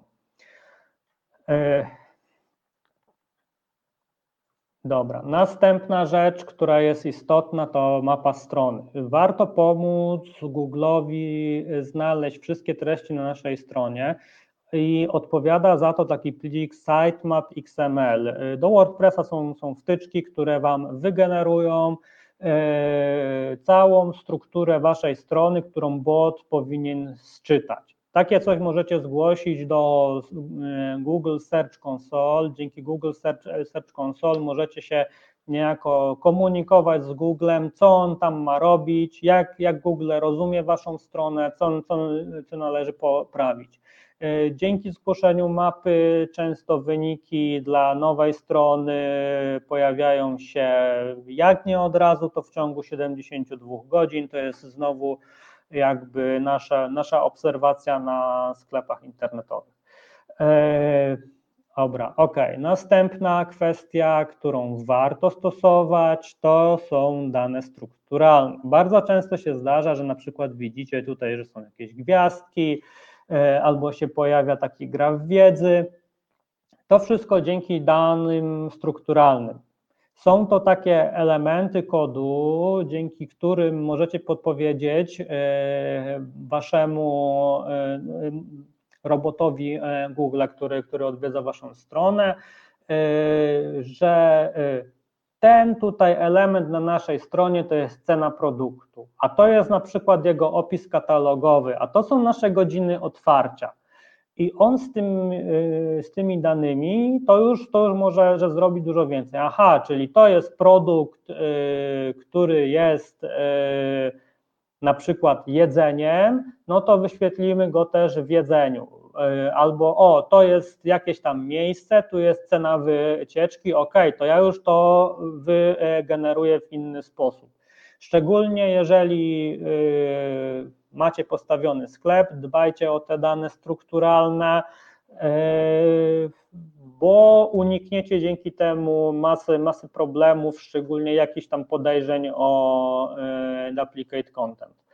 Dobra, następna rzecz, która jest istotna, to mapa strony. Warto pomóc Google'owi znaleźć wszystkie treści na naszej stronie i odpowiada za to taki plik sitemap XML. Do WordPressa są, są wtyczki, które Wam wygenerują e, całą strukturę Waszej strony, którą bot powinien sczytać. Takie coś możecie zgłosić do e, Google Search Console. Dzięki Google Search, Search Console możecie się niejako komunikować z Googlem, co on tam ma robić, jak, jak Google rozumie Waszą stronę, co, co, co należy poprawić. E, dzięki zgłoszeniu mapy często wyniki dla nowej strony pojawiają się jak nie od razu, to w ciągu 72 godzin. To jest znowu jakby nasza, nasza obserwacja na sklepach internetowych. E, dobra, ok. Następna kwestia, którą warto stosować, to są dane strukturalne. Bardzo często się zdarza, że na przykład widzicie tutaj, że są jakieś gwiazdki, albo się pojawia taki graf wiedzy. To wszystko dzięki danym strukturalnym. Są to takie elementy kodu, dzięki którym możecie podpowiedzieć e, waszemu e, robotowi Google, który, który odwiedza waszą stronę, że ten tutaj element na naszej stronie to jest cena produktu, a to jest na przykład jego opis katalogowy, a to są nasze godziny otwarcia. I on z, tym, y, z tymi danymi to już, to już może że zrobi dużo więcej. Aha, czyli to jest produkt, y, który jest y, na przykład jedzeniem, no to wyświetlimy go też w jedzeniu albo o, to jest jakieś tam miejsce, tu jest cena wycieczki, ok, to ja już to wygeneruję w inny sposób. Szczególnie jeżeli e, macie postawiony sklep, dbajcie o te dane strukturalne, e, bo unikniecie dzięki temu masy, masy problemów, szczególnie jakichś tam podejrzeń o duplicate content.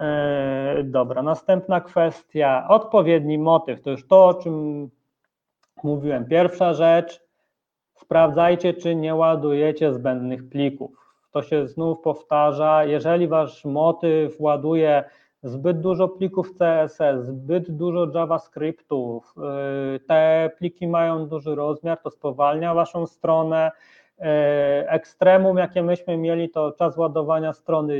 E, dobra, następna kwestia. Odpowiedni motyw. To już to, o czym mówiłem. Pierwsza rzecz. Sprawdzajcie, czy nie ładujecie zbędnych plików. To się znów powtarza. Jeżeli wasz motyw ładuje zbyt dużo plików CSS, zbyt dużo JavaScriptów, e, te pliki mają duży rozmiar, to spowalnia waszą stronę ekstremum, jakie myśmy mieli, to czas ładowania strony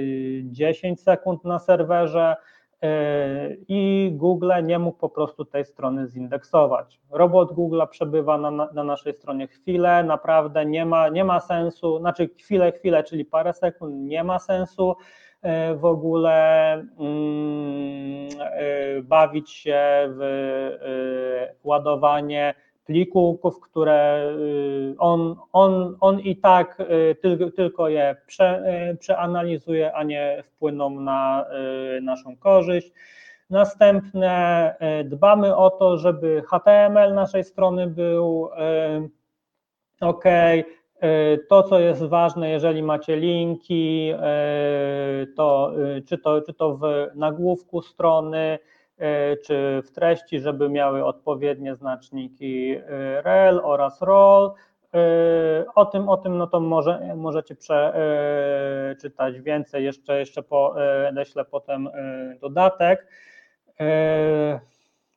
10 sekund na serwerze e, i Google nie mógł po prostu tej strony zindeksować. Robot Google przebywa na, na naszej stronie chwilę, naprawdę nie ma, nie ma sensu, znaczy chwilę, chwilę, czyli parę sekund, nie ma sensu e, w ogóle mm, bawić się w ładowanie plików, które y, on, on, on i tak y, tylko, tylko je prze, y, przeanalizuje, a nie wpłyną na naszą korzyść. Następne dbamy o to, żeby HTML naszej strony był ok. To, co jest ważne, jeżeli macie linki, to czy to, czy to w nagłówku strony, czy w treści, żeby miały odpowiednie znaczniki rel oraz roll. O tym, o tym no to może, możecie przeczytać więcej, jeszcze, jeszcze po, potem dodatek.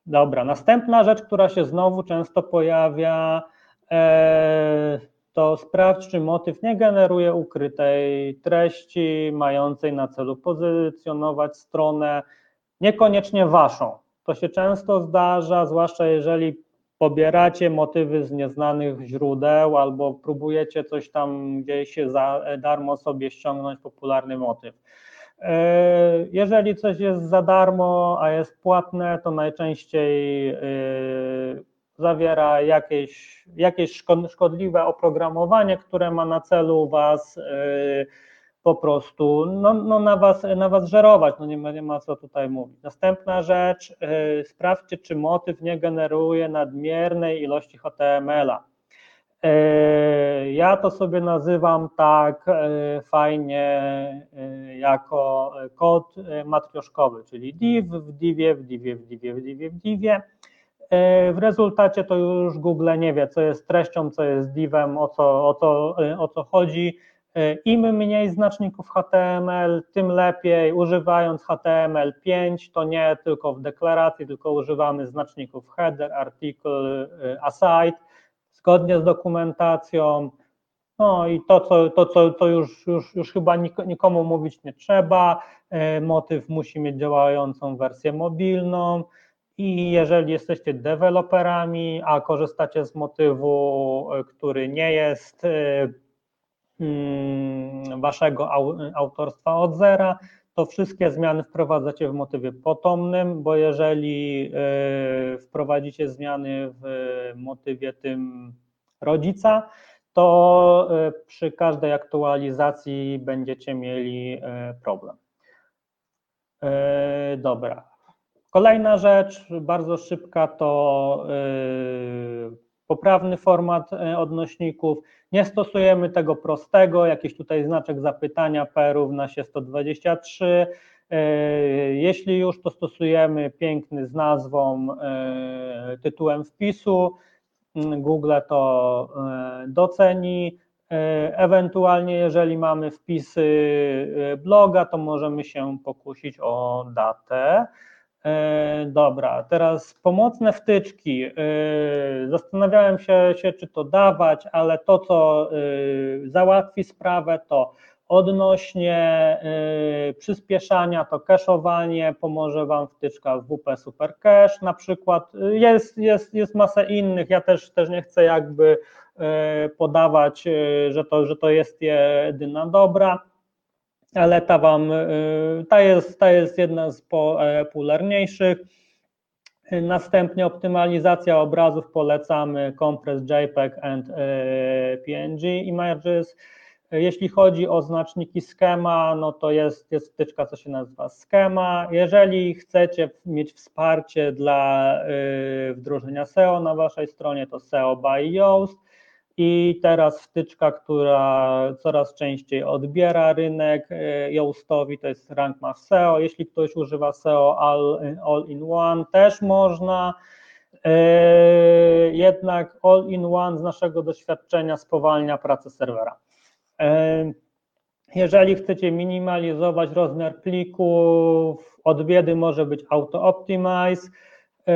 Dobra, następna rzecz, która się znowu często pojawia, to sprawdź, czy motyw nie generuje ukrytej treści mającej na celu pozycjonować stronę niekoniecznie waszą. To się często zdarza, zwłaszcza jeżeli pobieracie motywy z nieznanych źródeł albo próbujecie coś tam gdzieś za darmo sobie ściągnąć popularny motyw. E, jeżeli coś jest za darmo, a jest płatne, to najczęściej e, zawiera jakieś, jakieś szkodliwe oprogramowanie, które ma na celu Was e, po prostu no, no na, was, na was żerować, no nie ma, nie ma co tutaj mówić. Następna rzecz, yy, sprawdźcie, czy motyw nie generuje nadmiernej ilości HTML-a. Yy, ja to sobie nazywam tak yy, fajnie jako kod matrioszkowy, czyli div w divie, w divie, w divie, w divie, w divie. W rezultacie to już Google nie wie, co jest treścią, co jest divem, o co, o co, o co chodzi im mniej znaczników HTML, tym lepiej. Używając HTML5, to nie tylko w deklaracji, tylko używamy znaczników header, article, aside, zgodnie z dokumentacją. No i to, co, to, co, to już, już, już chyba nikomu mówić nie trzeba. E, motyw musi mieć działającą wersję mobilną. I jeżeli jesteście deweloperami, a korzystacie z motywu, e, który nie jest e, waszego autorstwa od zera, to wszystkie zmiany wprowadzacie w motywie potomnym, bo jeżeli e, wprowadzicie zmiany w motywie tym rodzica, to e, przy każdej aktualizacji będziecie mieli e, problem. Dobra. Kolejna rzecz, bardzo szybka, to poprawny format e, odnośników. Nie stosujemy tego prostego, jakiś tutaj znaczek zapytania P równa się 123. E, jeśli już, to stosujemy piękny z nazwą, e, tytułem wpisu. Mm, Google to doceni. Ewentualnie, jeżeli mamy wpisy bloga, to możemy się pokusić o datę. E, dobra, teraz pomocne wtyczki. E, zastanawiałem się, się, czy to dawać, ale to, co e, załatwi sprawę, to odnośnie przyspieszania, to cache'owanie, pomoże Wam wtyczka WP Super Cache na przykład. Jest, jest, jest masa innych, ja też, też nie chcę jakby podawać, że to, że to jest jedyna dobra ale ta wam, y, ta jest, ta jest jedna z popularniejszych. Następnie optymalizacja obrazów polecamy Compress JPEG and y, PNG images. Jeśli chodzi o znaczniki schema, no to jest, jest wtyczka, co się nazywa schema. Jeżeli chcecie mieć wsparcie dla y, wdrożenia SEO na waszej stronie, to SEO by Yoast. I teraz wtyczka, która coraz częściej odbiera rynek Yoastowi, to jest Rank Mass SEO. Jeśli ktoś używa SEO all, all in one, też można. E, jednak all in one z naszego doświadczenia spowalnia pracę serwera. E, jeżeli chcecie minimalizować rozmiar plików, od biedy może być auto optimize. E,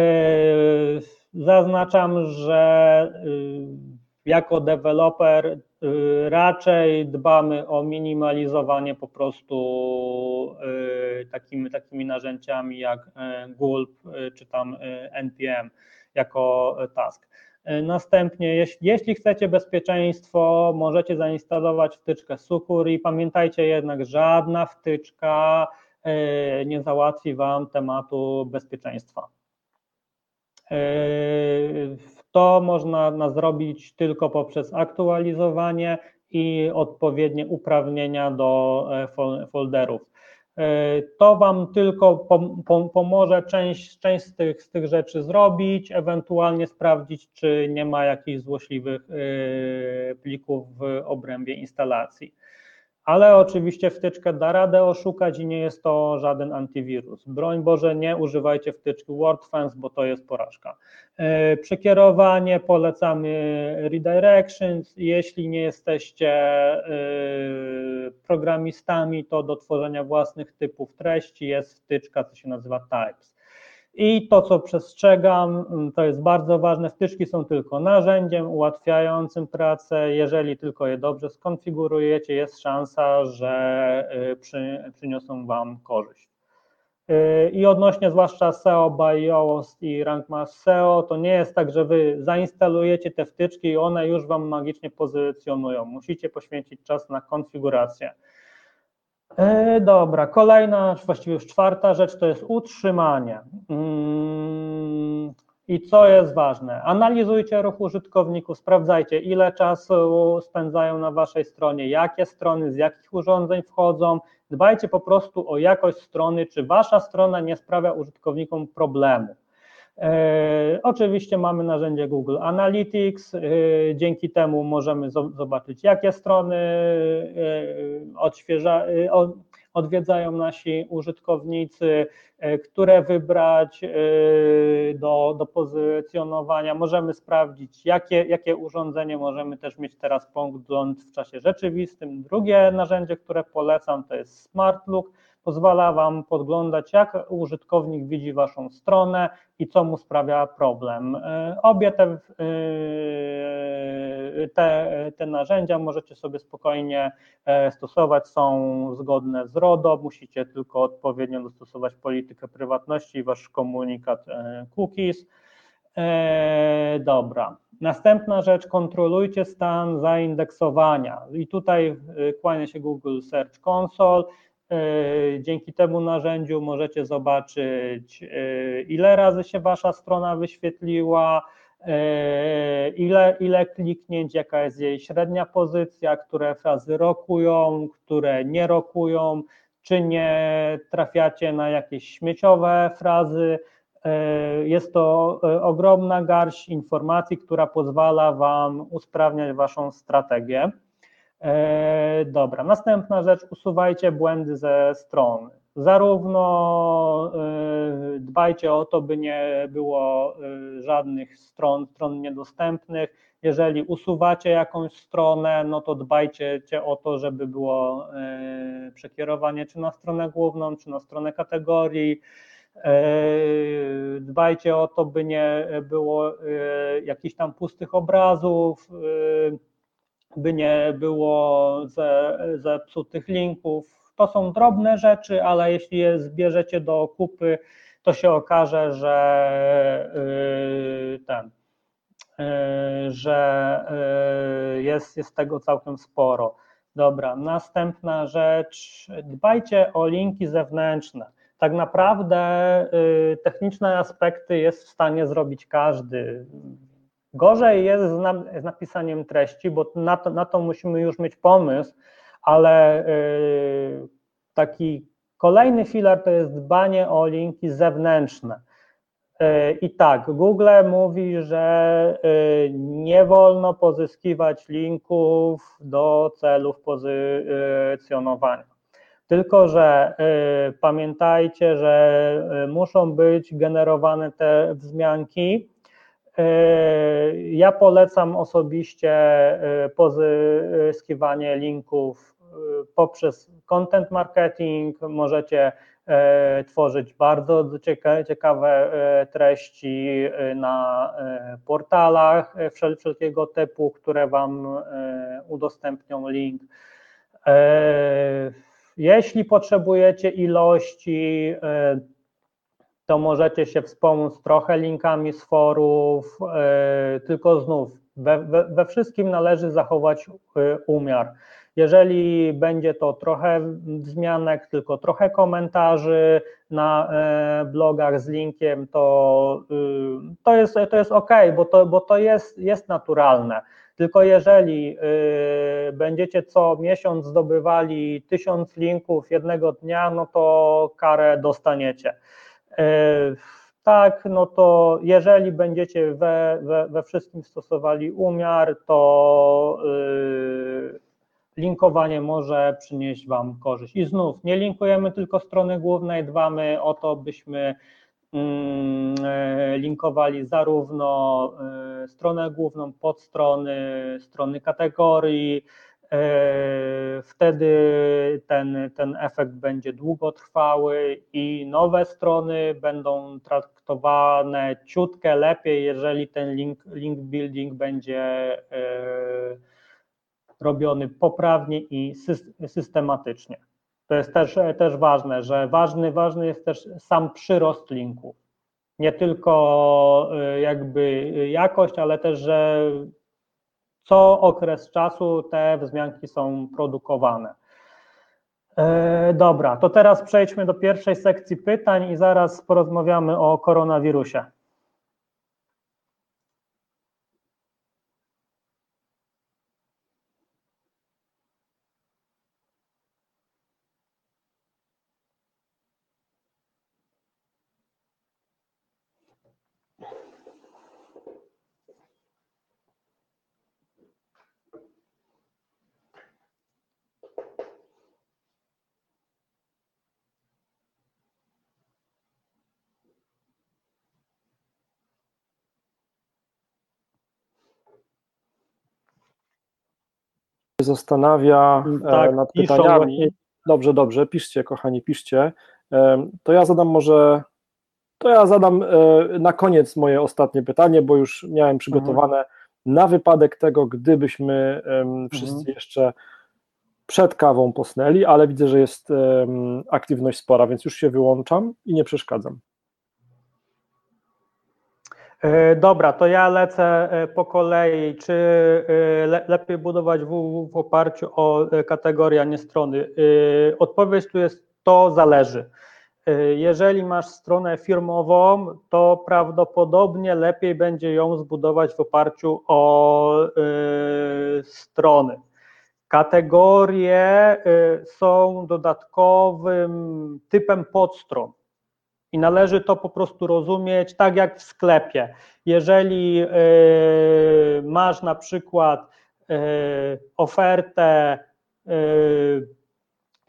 zaznaczam, że jako deweloper y, raczej dbamy o minimalizowanie po prostu y, takimi, takimi narzędziami jak y, Gulp czy tam NPM jako task. Następnie, jeśli, jeśli chcecie bezpieczeństwo, możecie zainstalować wtyczkę Sucur i pamiętajcie jednak, żadna wtyczka nie załatwi Wam tematu bezpieczeństwa. To można zrobić tylko poprzez aktualizowanie i odpowiednie uprawnienia do e, folderów. To Wam tylko pomoże część, część z, tych, z tych rzeczy zrobić, ewentualnie sprawdzić, czy nie ma jakichś złośliwych plików w obrębie instalacji ale oczywiście wtyczkę da radę oszukać i nie jest to żaden antywirus. Broń Boże, nie używajcie wtyczki WordFence, bo to jest porażka. E, przekierowanie, polecamy redirections. Jeśli nie jesteście e, programistami, to do tworzenia własnych typów treści jest wtyczka, co się nazywa Types. I to, co przestrzegam, mm, to jest bardzo ważne, wtyczki są tylko narzędziem ułatwiającym pracę. Jeżeli tylko je dobrze skonfigurujecie, jest szansa, że y, przy, przyniosą Wam korzyść. Y, I odnośnie zwłaszcza SEO by Yoast i Rank SEO, to nie jest tak, że Wy zainstalujecie te wtyczki i one już Wam magicznie pozycjonują. Musicie poświęcić czas na konfigurację. E, dobra, kolejna, właściwie już czwarta rzecz to jest utrzymanie. Mm, I co jest ważne? Analizujcie ruch użytkowników, sprawdzajcie, ile czasu spędzają na Waszej stronie, jakie strony, z jakich urządzeń wchodzą. Dbajcie po prostu o jakość strony, czy Wasza strona nie sprawia użytkownikom problemu. E, oczywiście mamy narzędzie Google Analytics, e, dzięki temu możemy zobaczyć, jakie strony e, odświeża, odwiedzają nasi użytkownicy, które wybrać do, do pozycjonowania. Możemy sprawdzić, jakie, jakie urządzenie możemy też mieć teraz pogląd w czasie rzeczywistym. Drugie narzędzie, które polecam, to jest Smart Look pozwala Wam podglądać, jak użytkownik widzi Waszą stronę i co mu sprawia problem. E, obie te, e, te, te narzędzia możecie sobie spokojnie e, stosować, są zgodne z RODO, musicie tylko odpowiednio dostosować politykę prywatności i Wasz komunikat cookies. Dobra. Następna rzecz, kontrolujcie stan zaindeksowania. I tutaj kłania się Google Search Console. E, dzięki temu narzędziu możecie zobaczyć, e, ile razy się Wasza strona wyświetliła, e, ile, ile kliknięć, jaka jest jej średnia pozycja, które frazy rokują, które nie rokują, czy nie trafiacie na jakieś śmieciowe frazy. Jest to ogromna garść informacji, która pozwala Wam usprawniać Waszą strategię. E, dobra, następna rzecz, usuwajcie błędy ze strony. Zarówno e, dbajcie o to, by nie było e, żadnych stron, stron niedostępnych. Jeżeli usuwacie jakąś stronę, no to dbajcie o to, żeby było przekierowanie czy na stronę główną, czy na stronę kategorii. Dbajcie o to, by nie było jakichś tam pustych obrazów by nie było zepsutych linków. To są drobne rzeczy, ale jeśli je zbierzecie do kupy, to się okaże, że yy, ten, yy, że yy, jest, jest tego całkiem sporo. Dobra, następna rzecz, dbajcie o linki zewnętrzne. Tak naprawdę techniczne aspekty jest w stanie zrobić każdy. Gorzej jest z, na, z napisaniem treści, bo na to, na to musimy już mieć pomysł, ale yy, taki kolejny filar to jest dbanie o linki zewnętrzne. Yy, I tak, Google mówi, że yy, nie wolno pozyskiwać linków do celów pozycjonowania. Tylko, że y, pamiętajcie, że y, muszą być generowane te wzmianki ja polecam osobiście e, pozyskiwanie linków e, poprzez content marketing. Możecie tworzyć bardzo ciekawe treści na portalach wszelkiego typu, które Wam udostępnią link. Jeśli potrzebujecie ilości to możecie się wspomóc trochę linkami z forów, e, tylko znów we, we, we, wszystkim należy zachować e, umiar. Jeżeli będzie to trochę wzmianek, tylko trochę komentarzy na e, blogach z linkiem, to, to, jest, to jest ok, bo to, bo to jest, jest naturalne. Tylko jeżeli będziecie co miesiąc zdobywali tysiąc linków jednego dnia, no to karę dostaniecie. Tak, no to jeżeli będziecie we, we, we wszystkim stosowali umiar, to linkowanie może przynieść Wam korzyść. I znów, nie linkujemy tylko strony głównej, dbamy o to, byśmy mm, e, linkowali zarówno e, stronę główną, podstrony, strony kategorii, e, wtedy ten, ten efekt będzie długotrwały i nowe strony będą traktowane ciutkę lepiej, jeżeli ten link, link building będzie robiony poprawnie i systematycznie. To jest też, też ważne, że ważny, ważny jest też sam przyrost linku. Nie tylko y, jakby jakość, ale też, że co okres czasu te wzmianki są produkowane. E, dobra, to teraz przejdźmy do pierwszej sekcji pytań i zaraz porozmawiamy o koronawirusie. Zastanawia mm, e, tak, nad pytaniami. Dobrze, dobrze, piszcie, kochani, piszcie. To ja zadam może, to ja zadam e, na koniec moje ostatnie pytanie, bo już miałem przygotowane mhm. na wypadek tego, gdybyśmy wszyscy mhm. jeszcze przed kawą posnęli, ale widzę, że jest aktywność spora, więc już się wyłączam i nie przeszkadzam. E, dobra, to ja lecę e, po kolei. Czy e, lepiej budować WWW w oparciu o kategorię, a nie strony? Odpowiedź tu jest to zależy. Jeżeli masz stronę firmową, to prawdopodobnie lepiej będzie ją zbudować w oparciu o strony. Kategorie są dodatkowym typem podstron i należy to po prostu rozumieć tak jak w sklepie. Jeżeli e, masz na przykład e, ofertę, e,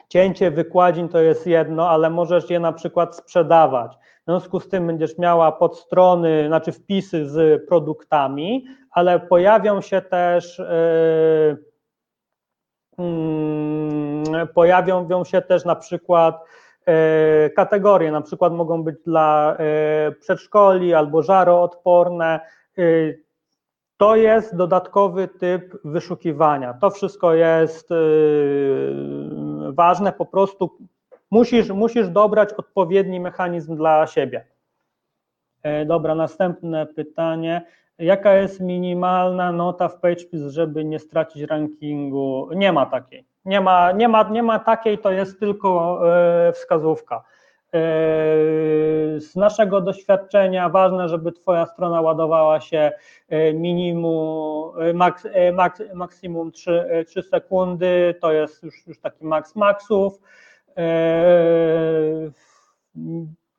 cięcie wykładzin to jest jedno, ale możesz je na przykład sprzedawać. W związku z tym będziesz miała podstrony, znaczy wpisy z produktami, ale pojawią się też mm, pojawią się też na przykład kategorie, na przykład mogą być dla e, przedszkoli albo żaroodporne. E, to jest dodatkowy typ wyszukiwania. To wszystko jest ważne, po prostu musisz, musisz dobrać odpowiedni mechanizm dla siebie. Dobra, następne pytanie. Jaka jest minimalna nota w PageSpeed, żeby nie stracić rankingu? Nie ma takiej. Nie ma, nie ma, nie ma takiej, to jest tylko e, wskazówka. E, z naszego doświadczenia ważne, żeby Twoja strona ładowała się e, minimum, maks, maks, maksimum 3, 3 sekundy, to jest już, już taki maks maksów.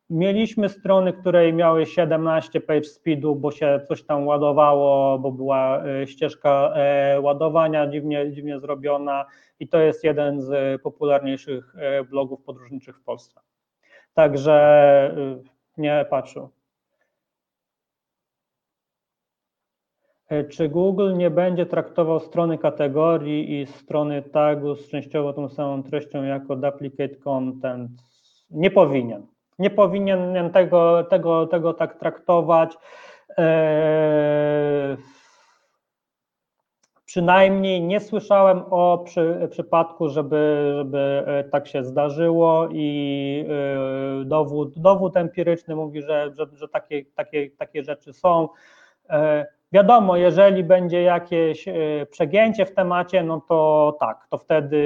Mieliśmy strony, które miały 17 page speedu, bo się coś tam ładowało, bo była e, ścieżka e, ładowania dziwnie, dziwnie zrobiona i to jest jeden z popularniejszych e, blogów podróżniczych w Polsce. Także nie patrzył. Czy Google nie będzie traktował strony kategorii i strony tagu z częściowo tą samą treścią jako duplicate content? Nie powinien nie powinien tego, tego, tego tak traktować. E, przynajmniej nie słyszałem o przy, przypadku, żeby, żeby e, tak się zdarzyło i e, dowód, dowód empiryczny mówi, że, że, że takie, takie, takie rzeczy są. Wiadomo, jeżeli będzie jakieś e, przegięcie w temacie, no to tak, to wtedy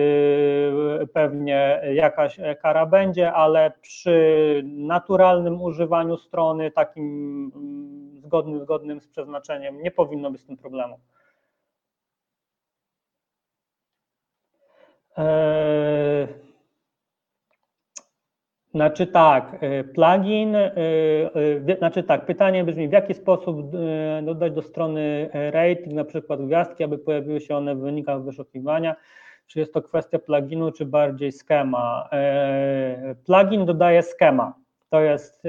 e, pewnie jakaś kara będzie, ale przy naturalnym używaniu strony, takim mm, zgodnym, zgodnym z przeznaczeniem, nie powinno być z tym problemu. Eee... Znaczy tak, plugin, znaczy tak, pytanie brzmi, w jaki sposób dodać do strony rating, na przykład gwiazdki, aby pojawiły się one w wynikach wyszukiwania, czy jest to kwestia pluginu, czy bardziej skema. Plugin dodaje skema, to jest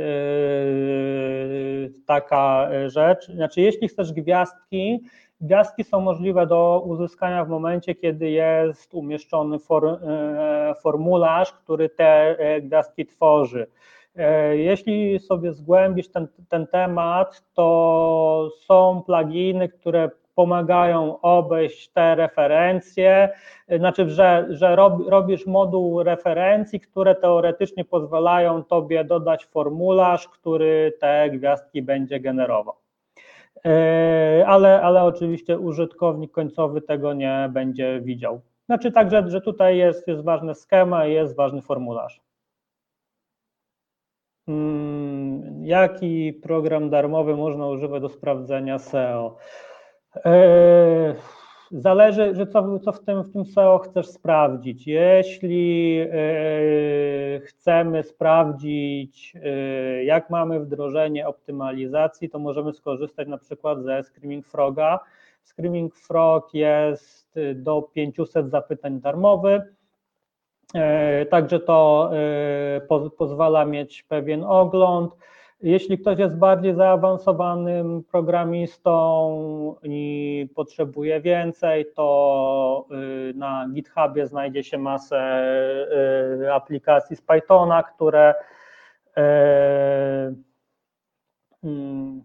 taka rzecz, znaczy jeśli chcesz gwiazdki, Gwiazdki są możliwe do uzyskania w momencie, kiedy jest umieszczony for, e, formularz, który te e, gwiazdki tworzy. E, jeśli sobie zgłębisz ten, ten temat, to są pluginy, które pomagają obejść te referencje, znaczy, że, że robisz moduł referencji, które teoretycznie pozwalają tobie dodać formularz, który te gwiazdki będzie generował. E, ale, ale oczywiście użytkownik końcowy tego nie będzie widział. Znaczy tak, że, tutaj jest, jest ważny schema i jest ważny formularz. Hmm, jaki program darmowy można używać do sprawdzenia SEO? E, Zależy, że co, co w, tym, w tym SEO chcesz sprawdzić. Jeśli yy, chcemy sprawdzić, yy, jak mamy wdrożenie optymalizacji, to możemy skorzystać na przykład ze Screaming Froga. Screaming Frog jest do 500 zapytań darmowy. Yy, także to po, pozwala mieć pewien ogląd. Jeśli ktoś jest bardziej zaawansowanym programistą i potrzebuje więcej, to y, na GitHubie znajdzie się masę y, aplikacji z Pythona, które, y, mm,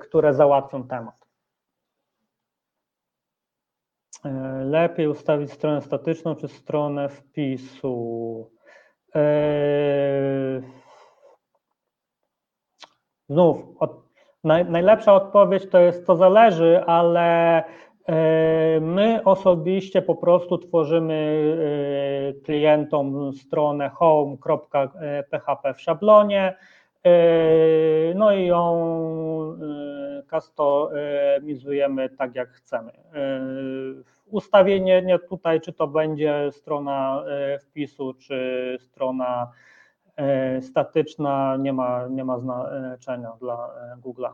które załatwią temat. Lepiej ustawić stronę statyczną czy stronę wpisu. Znów, od, naj, najlepsza odpowiedź to jest to zależy, ale e, My osobiście po prostu tworzymy e, klientom stronę home.php w szablonie, e, no i ją customizujemy tak jak chcemy. Ustawienie nie tutaj, czy to będzie strona wpisu, czy strona statyczna nie ma, nie ma znaczenia dla e, Google'a.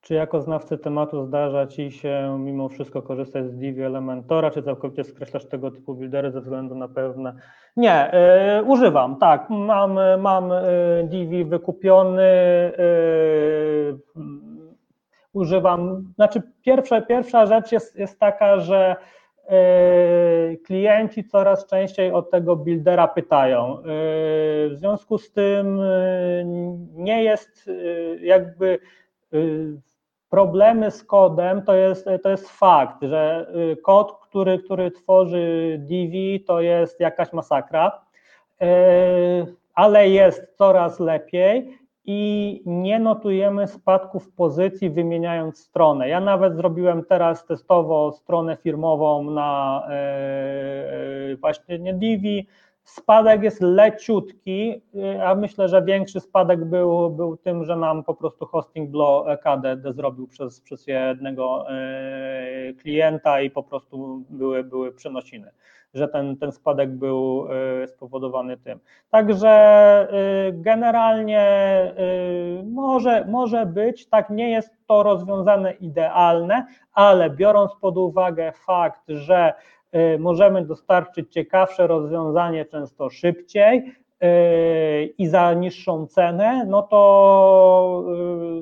Czy jako znawcy tematu zdarza Ci się mimo wszystko korzystać z Divi Elementora, czy całkowicie skreślasz tego typu buildery ze względu na pewne... Nie, y, używam, tak, mam, mam Divi wykupiony, y, używam, znaczy pierwsza, pierwsza rzecz jest, jest taka, że E, klienci coraz częściej od tego buildera pytają. E, w związku z tym e, nie jest jakby problemy z kodem, to jest, to jest fakt, że kod, który, który tworzy Divi, to jest jakaś masakra, ale jest coraz lepiej i nie notujemy spadków pozycji wymieniając stronę. Ja nawet zrobiłem teraz testowo stronę firmową na e, e, właśnie nie Divi. Spadek jest leciutki, e, a myślę, że większy spadek był, był tym, że nam po prostu hosting KDD zrobił przez, przez jednego klienta i po prostu były, były przenosiny że ten, ten spadek był y, spowodowany tym. Także y, generalnie y, może, może być, tak nie jest to rozwiązane idealne, ale biorąc pod uwagę fakt, że możemy dostarczyć ciekawsze rozwiązanie często szybciej, i za niższą cenę, no to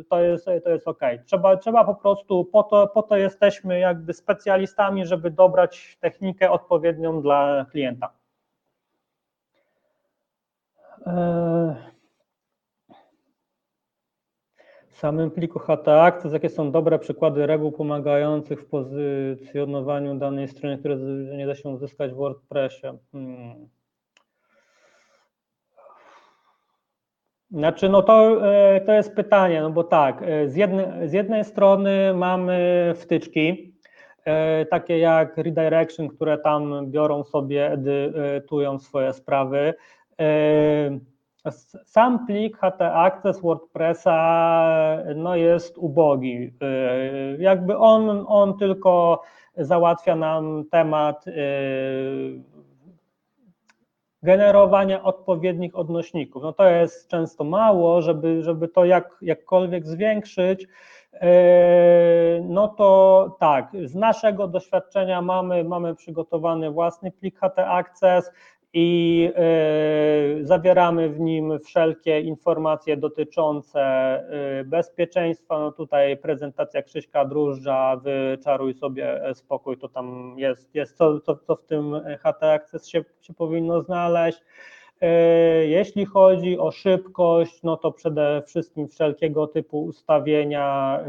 y, to jest, to jest ok. Trzeba, trzeba po prostu, po to, po to jesteśmy jakby specjalistami, żeby dobrać technikę odpowiednią dla klienta. W samym pliku HT Access, jakie są dobre przykłady reguł pomagających w pozycjonowaniu danej strony, które nie da się uzyskać w WordPressie? Hmm. Znaczy, no to, e, to jest pytanie, no bo tak, e, z, jednej, z jednej strony mamy wtyczki, e, takie jak redirection, które tam biorą sobie, edytują swoje sprawy. sam plik HT Access WordPressa no jest ubogi. Jakby on, on tylko załatwia nam temat generowania odpowiednich odnośników. No to jest często mało, żeby, żeby to jak, jakkolwiek zwiększyć, e, no to tak, z naszego doświadczenia mamy, mamy przygotowany własny plik HT Access, i e, zawieramy w nim wszelkie informacje dotyczące e, bezpieczeństwa. No tutaj prezentacja Krzyśka Drużdża, wyczaruj sobie spokój, to tam jest, jest co, co, co w tym HT Access się, się powinno znaleźć. E, jeśli chodzi o szybkość, no to przede wszystkim wszelkiego typu ustawienia,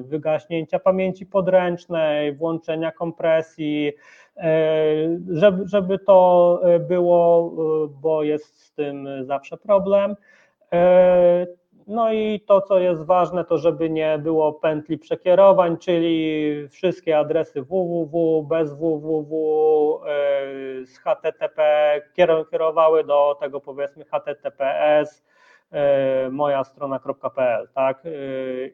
wygaśnięcia pamięci podręcznej, włączenia kompresji, E, żeby, żeby to e, było, e, bo jest z tym zawsze problem. No i to, co jest ważne, to żeby nie było pętli przekierowań, czyli wszystkie adresy www, bez www, z HTTP kierowały do tego powiedzmy HTTPS, moja strona.pl, tak?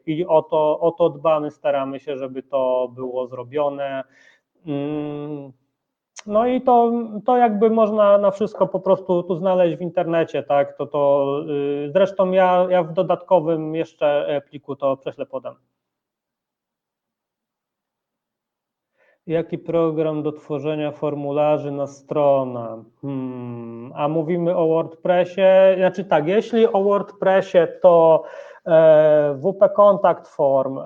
I o to, o to dbamy, staramy się, żeby to było zrobione. No i to, to jakby można na wszystko po prostu tu znaleźć w internecie, tak? To, to, y, zresztą ja, ja w dodatkowym jeszcze pliku to prześlę podam. Jaki program do tworzenia formularzy na stronę? Hmm, a mówimy o WordPressie. Znaczy tak, jeśli o WordPressie, to E, WP Contact Form e,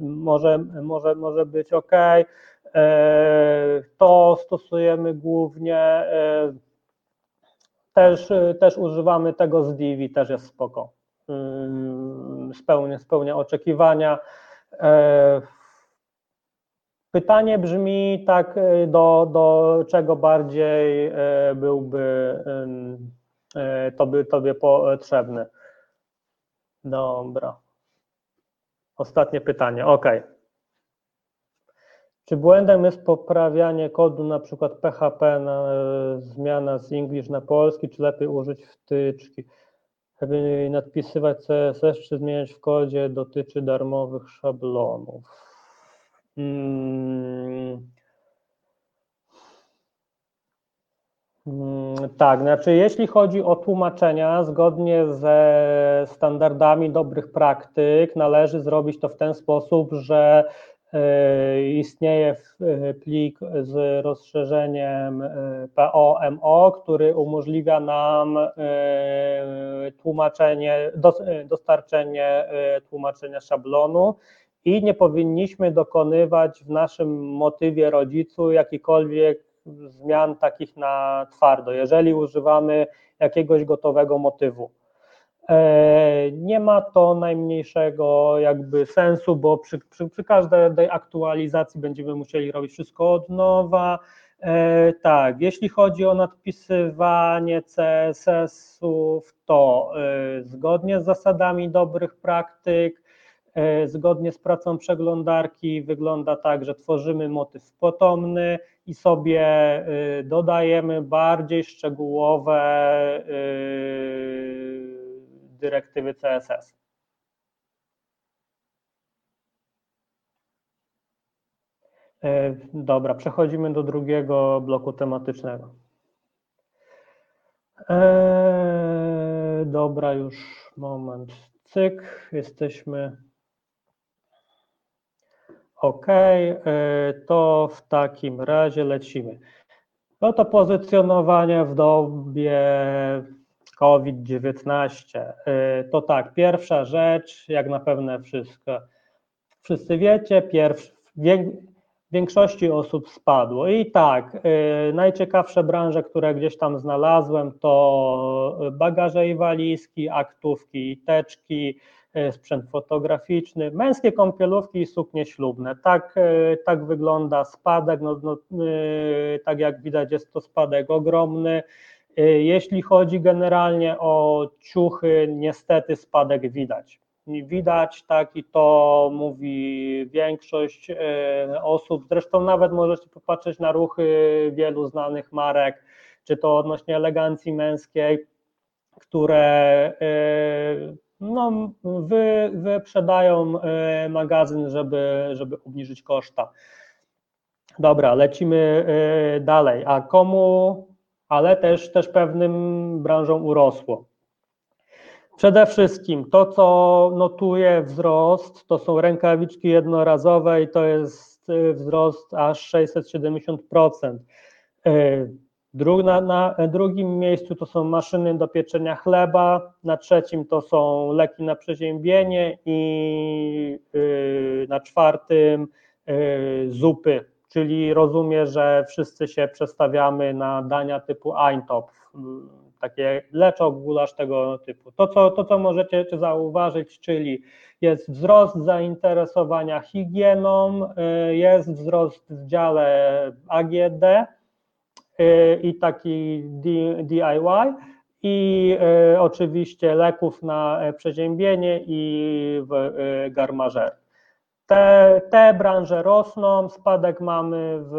może, może, może być ok. E, to stosujemy głównie, też, też używamy tego z Divi, też jest spoko. Spełnia, spełnia oczekiwania. Pytanie brzmi tak, do, do czego bardziej byłby to by tobie potrzebny. Dobra. Ostatnie pytanie. OK. Czy błędem jest poprawianie kodu, na przykład PHP, na, zmiana z English na polski, czy lepiej użyć wtyczki? Lepiej nadpisywać CSS, czy zmieniać w kodzie, dotyczy darmowych szablonów. Hmm. Mm, tak, znaczy jeśli chodzi o tłumaczenia, zgodnie ze standardami dobrych praktyk, należy zrobić to w ten sposób, że e, istnieje e, plik z rozszerzeniem e, POMO, który umożliwia nam tłumaczenie, dostarczenie tłumaczenia szablonu i nie powinniśmy dokonywać w naszym motywie rodzicu jakikolwiek zmian takich na twardo, jeżeli używamy jakiegoś gotowego motywu. E, nie ma to najmniejszego jakby sensu, bo przy, przy, przy każdej aktualizacji będziemy musieli robić wszystko od nowa. E, tak, jeśli chodzi o nadpisywanie CSS-ów, to e, zgodnie z zasadami dobrych praktyk, zgodnie z pracą przeglądarki wygląda tak, że tworzymy motyw potomny, i sobie dodajemy bardziej szczegółowe dyrektywy CSS. E, dobra, przechodzimy do drugiego bloku tematycznego. Eee, dobra, już moment. Cyk, jesteśmy OK, e, to w takim razie lecimy. No to pozycjonowanie w dobie COVID-19. E, to tak, pierwsza rzecz, jak na pewno wszystko. Wszyscy wiecie, pierwszy, większości osób spadło. I tak, e, najciekawsze branże, które gdzieś tam znalazłem, to bagaże i walizki, aktówki i teczki, sprzęt fotograficzny, męskie kąpielówki i suknie ślubne. Tak, tak wygląda spadek, no, no, tak jak widać jest to spadek ogromny. Jeśli chodzi generalnie o ciuchy, niestety spadek widać. Widać tak i to mówi większość osób. Zresztą nawet możecie popatrzeć na ruchy wielu znanych marek, czy to odnośnie elegancji męskiej, które no, wy, wyprzedają magazyn, żeby, żeby obniżyć koszta. Dobra, lecimy dalej. A komu, ale też, też pewnym branżom urosło? Przede wszystkim to, co notuje wzrost, to są rękawiczki jednorazowe i to jest y, wzrost aż 670%. Y, Drug, na, na, drugim miejscu to są maszyny do pieczenia chleba, na trzecim to są leki na przeziębienie i yy, na czwartym yy, zupy, czyli rozumie, że wszyscy się przestawiamy na dania typu Eintopf takie leczok, gulasz tego typu. To co, to, co możecie zauważyć, czyli jest wzrost zainteresowania higieną, y, jest wzrost w dziale AGD y, i taki DIY i y, oczywiście leków na przeziębienie i w garmażer. Te, te branże rosną, spadek mamy w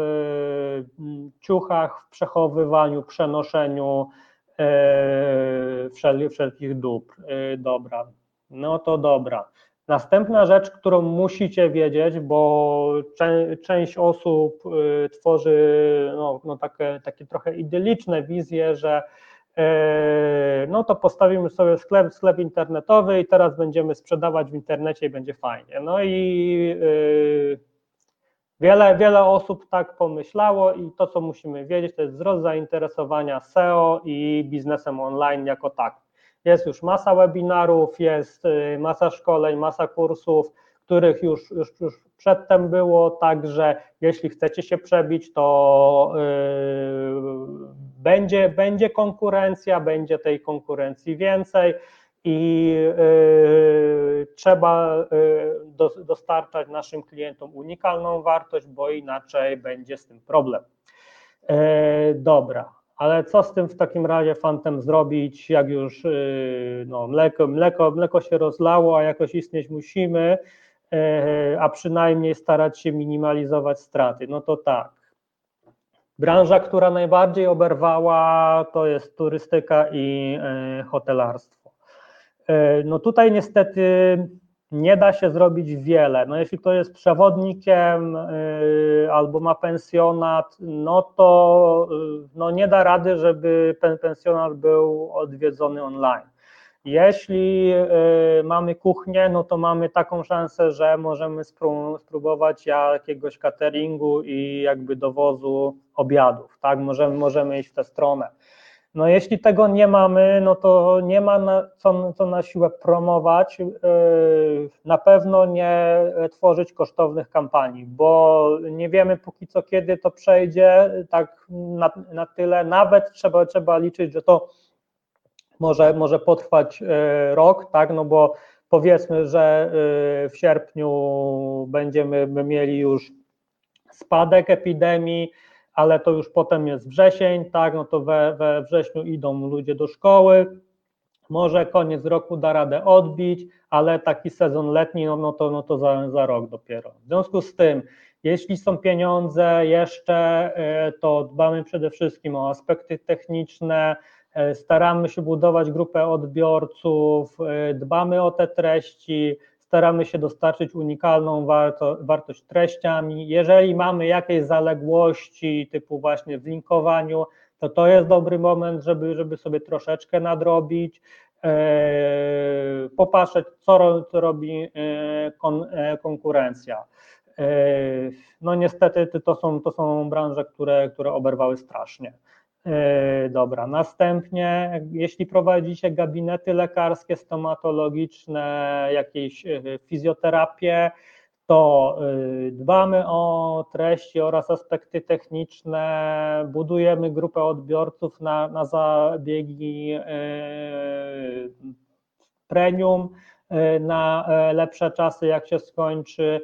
mm, ciuchach, w przechowywaniu, przenoszeniu, E, wszelkich dóbr. E, dobra, no to dobra. Następna rzecz, którą musicie wiedzieć, bo część osób e, tworzy no, no takie, takie trochę idyliczne wizje, że no to postawimy sobie sklep, sklep internetowy i teraz będziemy sprzedawać w internecie i będzie fajnie. No i Wiele, wiele osób tak pomyślało i to, co musimy wiedzieć, to jest wzrost zainteresowania SEO i biznesem online jako tak. Jest już masa webinarów, jest y, masa szkoleń, masa kursów, których już, już, już przedtem było, także jeśli chcecie się przebić, to yy, będzie, będzie konkurencja, będzie tej konkurencji więcej i y, trzeba y, dostarczać naszym klientom unikalną wartość, bo inaczej będzie z tym problem. E, dobra, ale co z tym w takim razie fantem zrobić, jak już y, no, mleko, mleko, mleko się rozlało, a jakoś istnieć musimy, e, a przynajmniej starać się minimalizować straty? No to tak. Branża, która najbardziej oberwała, to jest turystyka i e, hotelarstwo. E, no tutaj niestety nie da się zrobić wiele. No jeśli ktoś jest przewodnikiem e, albo ma pensjonat, no to no nie da rady, żeby ten pensjonat był odwiedzony online. Jeśli mamy kuchnię, no to mamy taką szansę, że możemy spróbować jakiegoś cateringu i jakby dowozu obiadów, tak? Możemy, możemy iść w tę stronę. No jeśli tego nie mamy, no to nie ma na, co, co na siłę promować, yy, na pewno nie tworzyć kosztownych kampanii, bo nie wiemy póki co kiedy to przejdzie, tak na, na tyle, nawet trzeba, trzeba liczyć, że to może, może potrwać yy, rok, tak, no bo powiedzmy, że yy, w sierpniu będziemy mieli już spadek epidemii, ale to już potem jest wrzesień, tak, no to we, we wrześniu idą ludzie do szkoły, może koniec roku da radę odbić, ale taki sezon letni, no, no to, no to za, za rok dopiero. W związku z tym, jeśli są pieniądze jeszcze, e, to dbamy przede wszystkim o aspekty techniczne, e, staramy się budować grupę odbiorców, e, dbamy o te treści, staramy się dostarczyć unikalną warto, wartość treściami. Jeżeli mamy jakieś zaległości typu właśnie w linkowaniu, to to jest dobry moment, żeby, żeby sobie troszeczkę nadrobić, e, popatrzeć, co, co robi e, kon, e, konkurencja. No niestety to są, to są branże, które, które oberwały strasznie. E, dobra, następnie, jeśli prowadzicie gabinety lekarskie, stomatologiczne, jakieś e, fizjoterapię, to e, dbamy o treści oraz aspekty techniczne, budujemy grupę odbiorców na, na zabiegi premium, na lepsze czasy, jak się skończy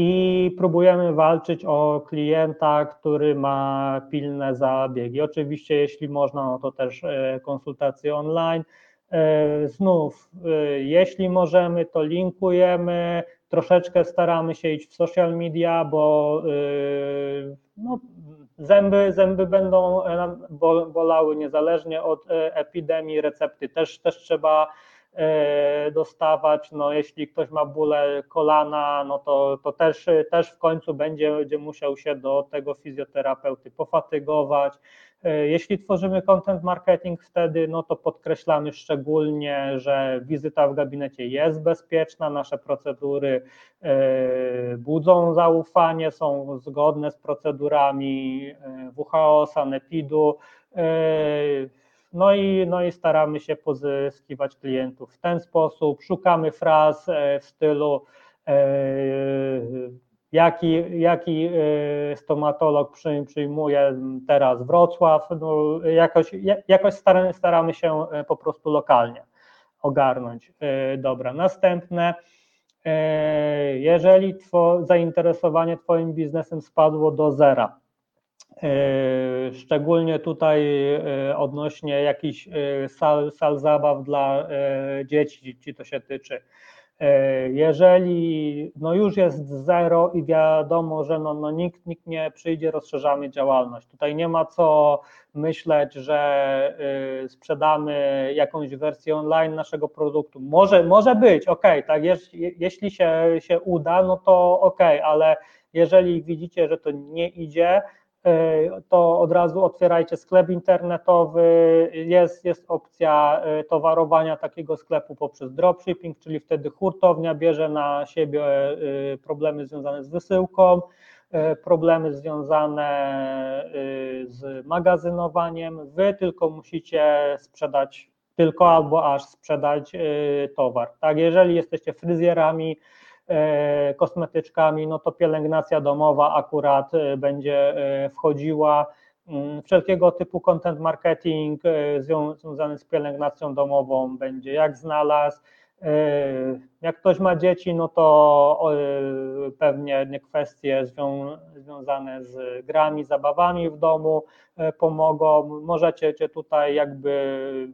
i próbujemy walczyć o klienta, który ma pilne zabiegi. Oczywiście, jeśli można, no to też e, konsultacje online. E, znów, e, jeśli możemy, to linkujemy, troszeczkę staramy się iść w social media, bo no, Zęby, zęby będą bolały niezależnie od epidemii, recepty też, też trzeba dostawać. No, jeśli ktoś ma bóle kolana, no to, to też, też w końcu będzie, będzie musiał się do tego fizjoterapeuty pofatygować. E, jeśli tworzymy content marketing wtedy, no to podkreślamy szczególnie, że wizyta w gabinecie jest bezpieczna, nasze procedury e, budzą zaufanie, są zgodne z procedurami e, WHO, Sanepidu. No i, no i staramy się pozyskiwać klientów w ten sposób. Szukamy fraz w stylu jaki, jaki y, stomatolog przyjmuje teraz Wrocław, no jakoś, jakoś staramy, staramy się po prostu lokalnie ogarnąć. Dobra, następne. Jeżeli two, zainteresowanie Twoim biznesem spadło do zera, szczególnie tutaj odnośnie jakichś sal, sal zabaw dla dzieci, ci to się tyczy, E, jeżeli no już jest zero i wiadomo, że no, no nikt, nikt nie przyjdzie, rozszerzamy działalność. Tutaj nie ma co myśleć, że sprzedamy jakąś wersję online naszego produktu. Może, może być, ok, tak, jeśli się, się uda, no to ok, ale jeżeli widzicie, że to nie idzie, E, to od razu otwierajcie sklep internetowy. Jest, jest opcja e, towarowania takiego sklepu poprzez dropshipping, czyli wtedy hurtownia bierze na siebie e, problemy związane z wysyłką, problemy związane z magazynowaniem. Wy tylko musicie sprzedać tylko albo aż sprzedać towar. Tak, jeżeli jesteście fryzjerami, E, kosmetyczkami, no to pielęgnacja domowa akurat e, będzie e, wchodziła. Mm, wszelkiego typu content marketing związany z pielęgnacją domową będzie jak znalazł. Jak ktoś ma dzieci, no to pewnie kwestie związane z grami, zabawami w domu pomogą. Możecie tutaj jakby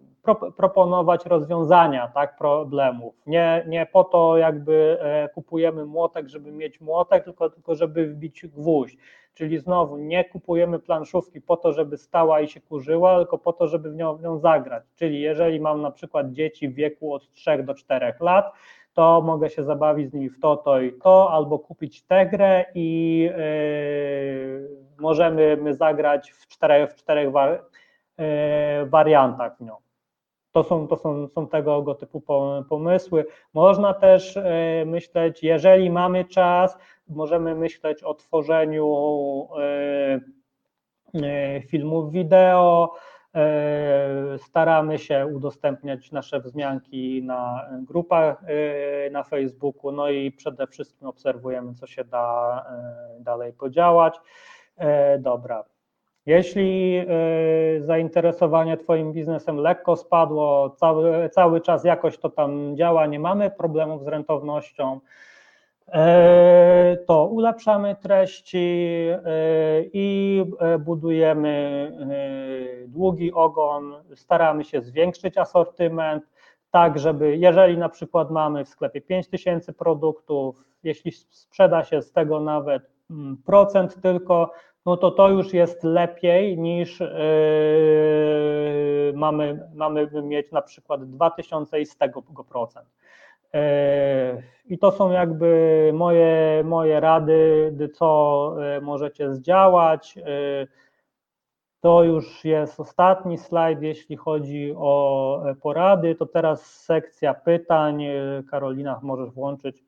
proponować rozwiązania tak, problemów. Nie, nie po to jakby e, kupujemy młotek, żeby mieć młotek, tylko, tylko żeby wbić gwóźdź. Czyli znowu nie kupujemy planszówki po to, żeby stała i się kurzyła, tylko po to, żeby w nią, w nią zagrać. Czyli jeżeli mam na przykład dzieci w wieku od 3 do 4 lat, to mogę się zabawić z nimi w to, to i to, albo kupić tę grę i yy, możemy my zagrać w czterech, w czterech war, yy, wariantach w nią. To są, to są, są tego typu pomysły. Można też e, myśleć, jeżeli mamy czas, możemy myśleć o tworzeniu e, e, filmów wideo, staramy się udostępniać nasze wzmianki na grupach na Facebooku, no i przede wszystkim obserwujemy, co się da dalej podziałać. Dobra. Jeśli y, zainteresowanie Twoim biznesem lekko spadło, cały, cały czas jakoś to tam działa, nie mamy problemów z rentownością, y, to ulepszamy treści y, i budujemy długi ogon, staramy się zwiększyć asortyment, tak żeby jeżeli na przykład mamy w sklepie 5000 produktów, jeśli sprzeda się z tego nawet mm, procent tylko, no to to już jest lepiej niż yy, mamy, mamy mieć na przykład 2000 i z tego go procent. Yy, I to są jakby moje, moje rady, co yy, możecie zdziałać. Yy, to już jest ostatni slajd, jeśli chodzi o porady. To teraz sekcja pytań. Karolina, możesz włączyć.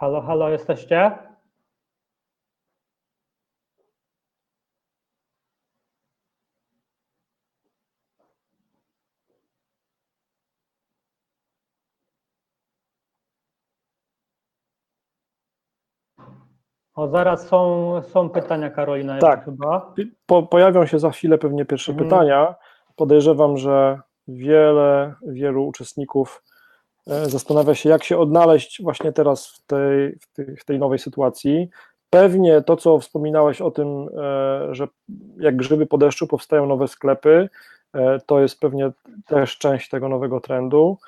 Halo, halo, jesteście? O, zaraz są, są pytania, Karolina, tak, chyba. Po, pojawią się za chwilę pewnie pierwsze mhm. pytania. Podejrzewam, że wiele, wielu uczestników zastanawia się, jak się odnaleźć właśnie teraz w tej, w tej, w tej nowej sytuacji. Pewnie to, co wspominałeś o tym, e, że jak grzyby po deszczu powstają nowe sklepy, e, to jest pewnie też część tego nowego trendu.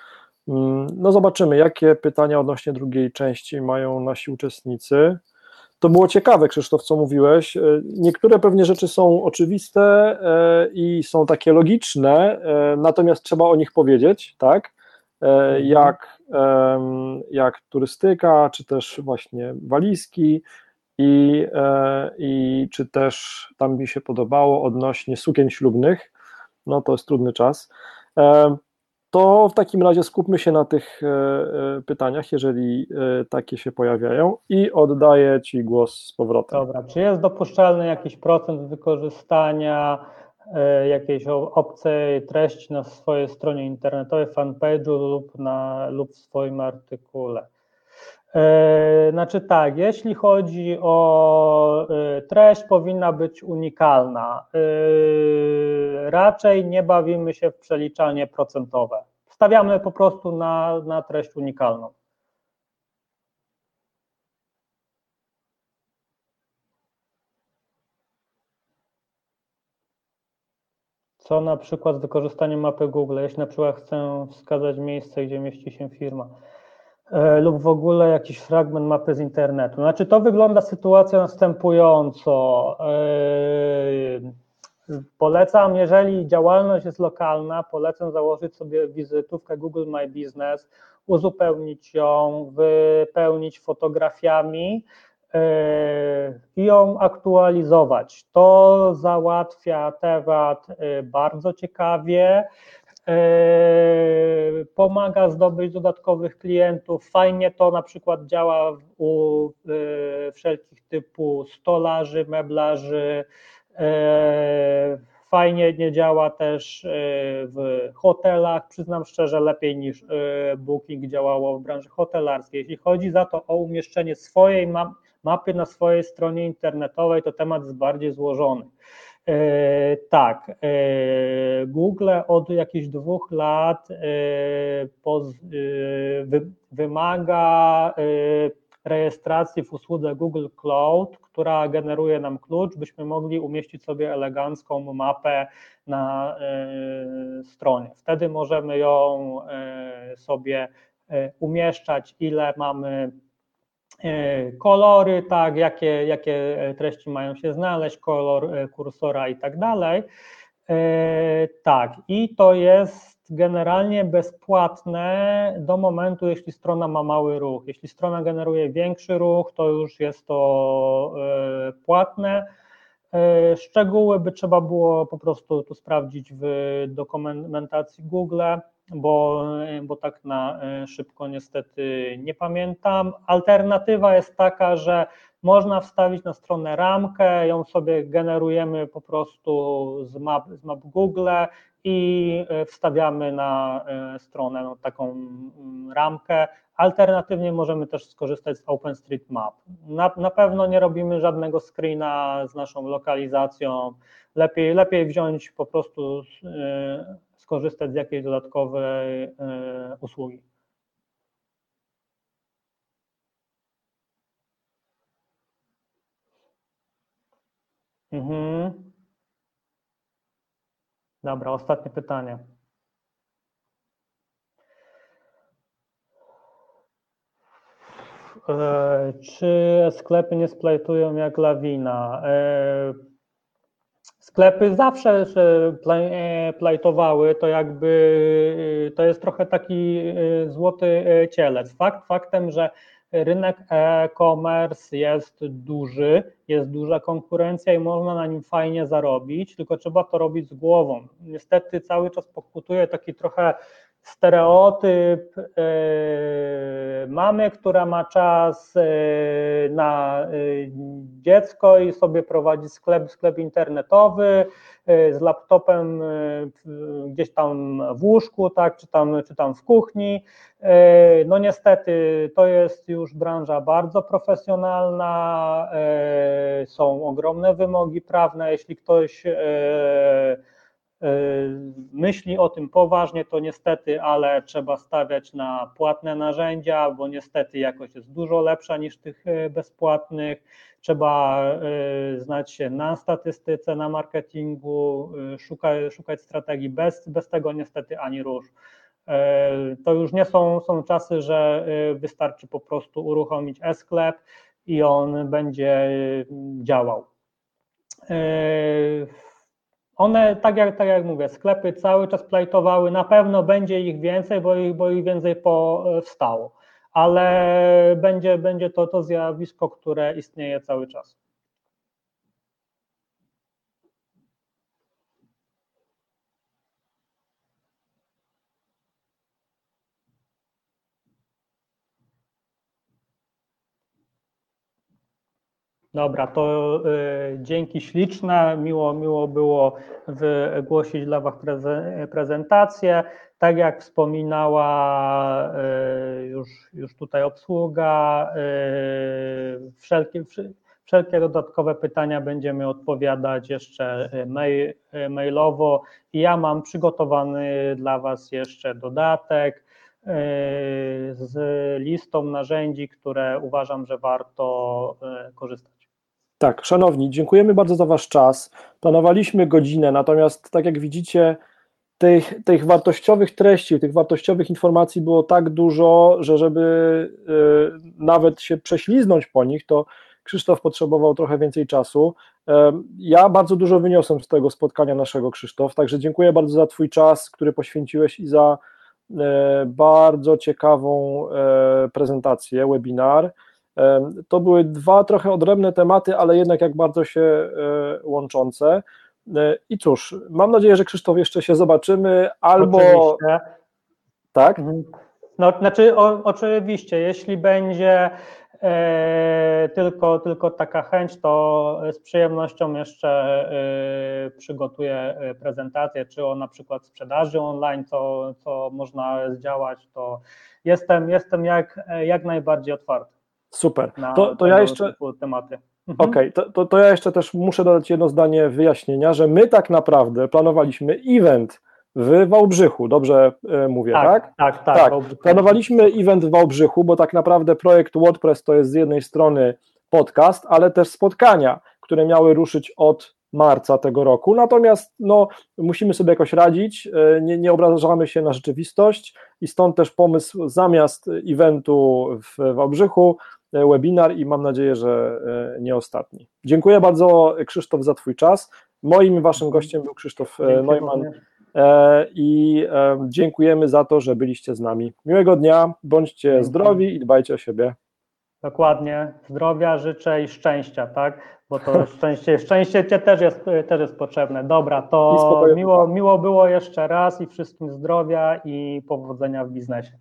Mm, no zobaczymy, jakie pytania odnośnie drugiej części mają nasi uczestnicy. To było ciekawe, Krzysztof, co mówiłeś. E, niektóre pewnie rzeczy są oczywiste i są takie logiczne, natomiast trzeba o nich powiedzieć, tak? Mhm. Jak, jak turystyka, czy też właśnie walizki, i, e, i czy też tam mi się podobało odnośnie sukien ślubnych, no to jest trudny czas. E, to w takim razie skupmy się na tych e, pytaniach, jeżeli takie się pojawiają i oddaję Ci głos z powrotem. Dobra, czy jest dopuszczalny jakiś procent wykorzystania jakiejś obcej treści na swojej stronie internetowej, fanpage'u lub, na, lub w swoim artykule? E, znaczy tak, jeśli chodzi o e, treść, powinna być unikalna. E, raczej nie bawimy się w przeliczanie procentowe. Stawiamy po prostu na, na treść unikalną. Co na przykład z wykorzystaniem mapy Google, jeśli na przykład chcę wskazać miejsce, gdzie mieści się firma. E, lub w ogóle jakiś fragment mapy z internetu. Znaczy to wygląda sytuacja następująco. E, polecam, jeżeli działalność jest lokalna, polecam założyć sobie wizytówkę Google My Business, uzupełnić ją, wypełnić fotografiami i ją aktualizować. To załatwia temat bardzo ciekawie. E, pomaga zdobyć dodatkowych klientów. Fajnie to na przykład działa u e, wszelkich typu stolarzy, meblarzy. E, fajnie nie działa też w hotelach. Przyznam szczerze, lepiej niż Booking działało w branży hotelarskiej. Jeśli chodzi za to o umieszczenie swojej mapy na swojej stronie internetowej, to temat jest bardziej złożony. E, tak, e, Google od jakichś dwóch lat e, wymaga rejestracji w usłudze Google Cloud, która generuje nam klucz, byśmy mogli umieścić sobie elegancką mapę na stronie. Wtedy możemy ją sobie umieszczać, ile mamy kolory, tak, jakie, jakie treści mają się znaleźć, kolor e, kursora i tak dalej. E, tak, i to jest generalnie bezpłatne do momentu, jeśli strona ma mały ruch. Jeśli strona generuje większy ruch, to już jest to płatne. Szczegóły by trzeba było po prostu tu sprawdzić w dokumentacji Google bo, bo tak na e, szybko niestety nie pamiętam. Alternatywa jest taka, że można wstawić na stronę ramkę, ją sobie generujemy po prostu z map, z map Google i e, wstawiamy na e, stronę no, taką mm, ramkę. Alternatywnie możemy też skorzystać z OpenStreetMap. Na, na pewno nie robimy żadnego screena z naszą lokalizacją. Lepiej, lepiej wziąć po prostu skorzystać z jakiejś dodatkowej e, usługi. Mhm. Dobra, ostatnie pytanie. E, czy sklepy nie splajtują jak lawina? Sklepy zawsze e, plajtowały, to jakby e, to jest trochę taki e, złoty cielec. Fakt faktem, że rynek e-commerce jest duży, jest duża konkurencja i można na nim fajnie zarobić, tylko trzeba to robić z głową. Niestety cały czas pokutuje taki trochę stereotyp mamy, która ma czas na dziecko i sobie prowadzi sklep, sklep internetowy z laptopem gdzieś tam w łóżku, tak, czy tam, czy tam w kuchni. No niestety to jest już branża bardzo profesjonalna, są ogromne wymogi prawne, jeśli ktoś E, myśli o tym poważnie, to niestety, ale trzeba stawiać na płatne narzędzia, bo niestety jakość jest dużo lepsza niż tych e, bezpłatnych. Trzeba e, znać się na statystyce, na marketingu, szukać, szukać strategii. Bez, bez tego niestety ani rusz. To już nie są, są czasy, że wystarczy po prostu uruchomić e-sklep i on będzie działał. One, tak jak, tak jak mówię, sklepy cały czas plajtowały, na pewno będzie ich więcej, bo ich, bo ich więcej powstało, ale będzie, będzie to to zjawisko, które istnieje cały czas. Dobra, to y, dzięki śliczne. Miło, miło było wygłosić dla Was prezentację. Tak jak wspominała y, już, już tutaj obsługa, y, wszelkie, wszelkie dodatkowe pytania będziemy odpowiadać jeszcze mail, mailowo. I ja mam przygotowany dla Was jeszcze dodatek z listą narzędzi, które uważam, że warto korzystać. Tak, szanowni, dziękujemy bardzo za Wasz czas. Planowaliśmy godzinę, natomiast tak jak widzicie, tych, tych wartościowych treści, tych wartościowych informacji było tak dużo, że żeby y, nawet się prześliznąć po nich, to Krzysztof potrzebował trochę więcej czasu. Y, ja bardzo dużo wyniosłem z tego spotkania naszego, Krzysztof, także dziękuję bardzo za Twój czas, który poświęciłeś i za y, bardzo ciekawą prezentację, webinar. To były dwa trochę odrębne tematy, ale jednak jak bardzo się e, łączące. E, I cóż, mam nadzieję, że Krzysztof jeszcze się zobaczymy, albo. Oczywiście. Tak? Mhm. No, znaczy, o, oczywiście, jeśli będzie e, tylko, tylko taka chęć, to z przyjemnością jeszcze e, przygotuję prezentację, czy o na przykład sprzedaży online, co, co można zdziałać, to jestem, jestem jak, jak najbardziej otwarty. Super. to, to ja jeszcze. Tematy. Mhm. Okej, okay, to, to, to ja jeszcze też muszę dodać jedno zdanie wyjaśnienia, że my tak naprawdę planowaliśmy event w Wałbrzychu, dobrze e, mówię, tak? Tak, tak. tak. tak. Planowaliśmy event w Wałbrzychu, bo tak naprawdę projekt WordPress to jest z jednej strony podcast, ale też spotkania, które miały ruszyć od marca tego roku. Natomiast no, musimy sobie jakoś radzić, e, nie, nie obrażamy się na rzeczywistość i stąd też pomysł zamiast eventu w Wałbrzychu webinar i mam nadzieję, że e, nie ostatni. Dziękuję bardzo Krzysztof za Twój czas. Moim waszym gościem był Krzysztof e, Dzięki Neumann i dziękujemy za to, że byliście z nami. Miłego dnia, bądźcie zdrowi i dbajcie o siebie. Dokładnie, zdrowia życzę i szczęścia, tak? Bo to [LAUGHS] szczęście, szczęście cię też jest, też jest potrzebne. Dobra, to miło, miło było jeszcze raz i wszystkim zdrowia i powodzenia w biznesie.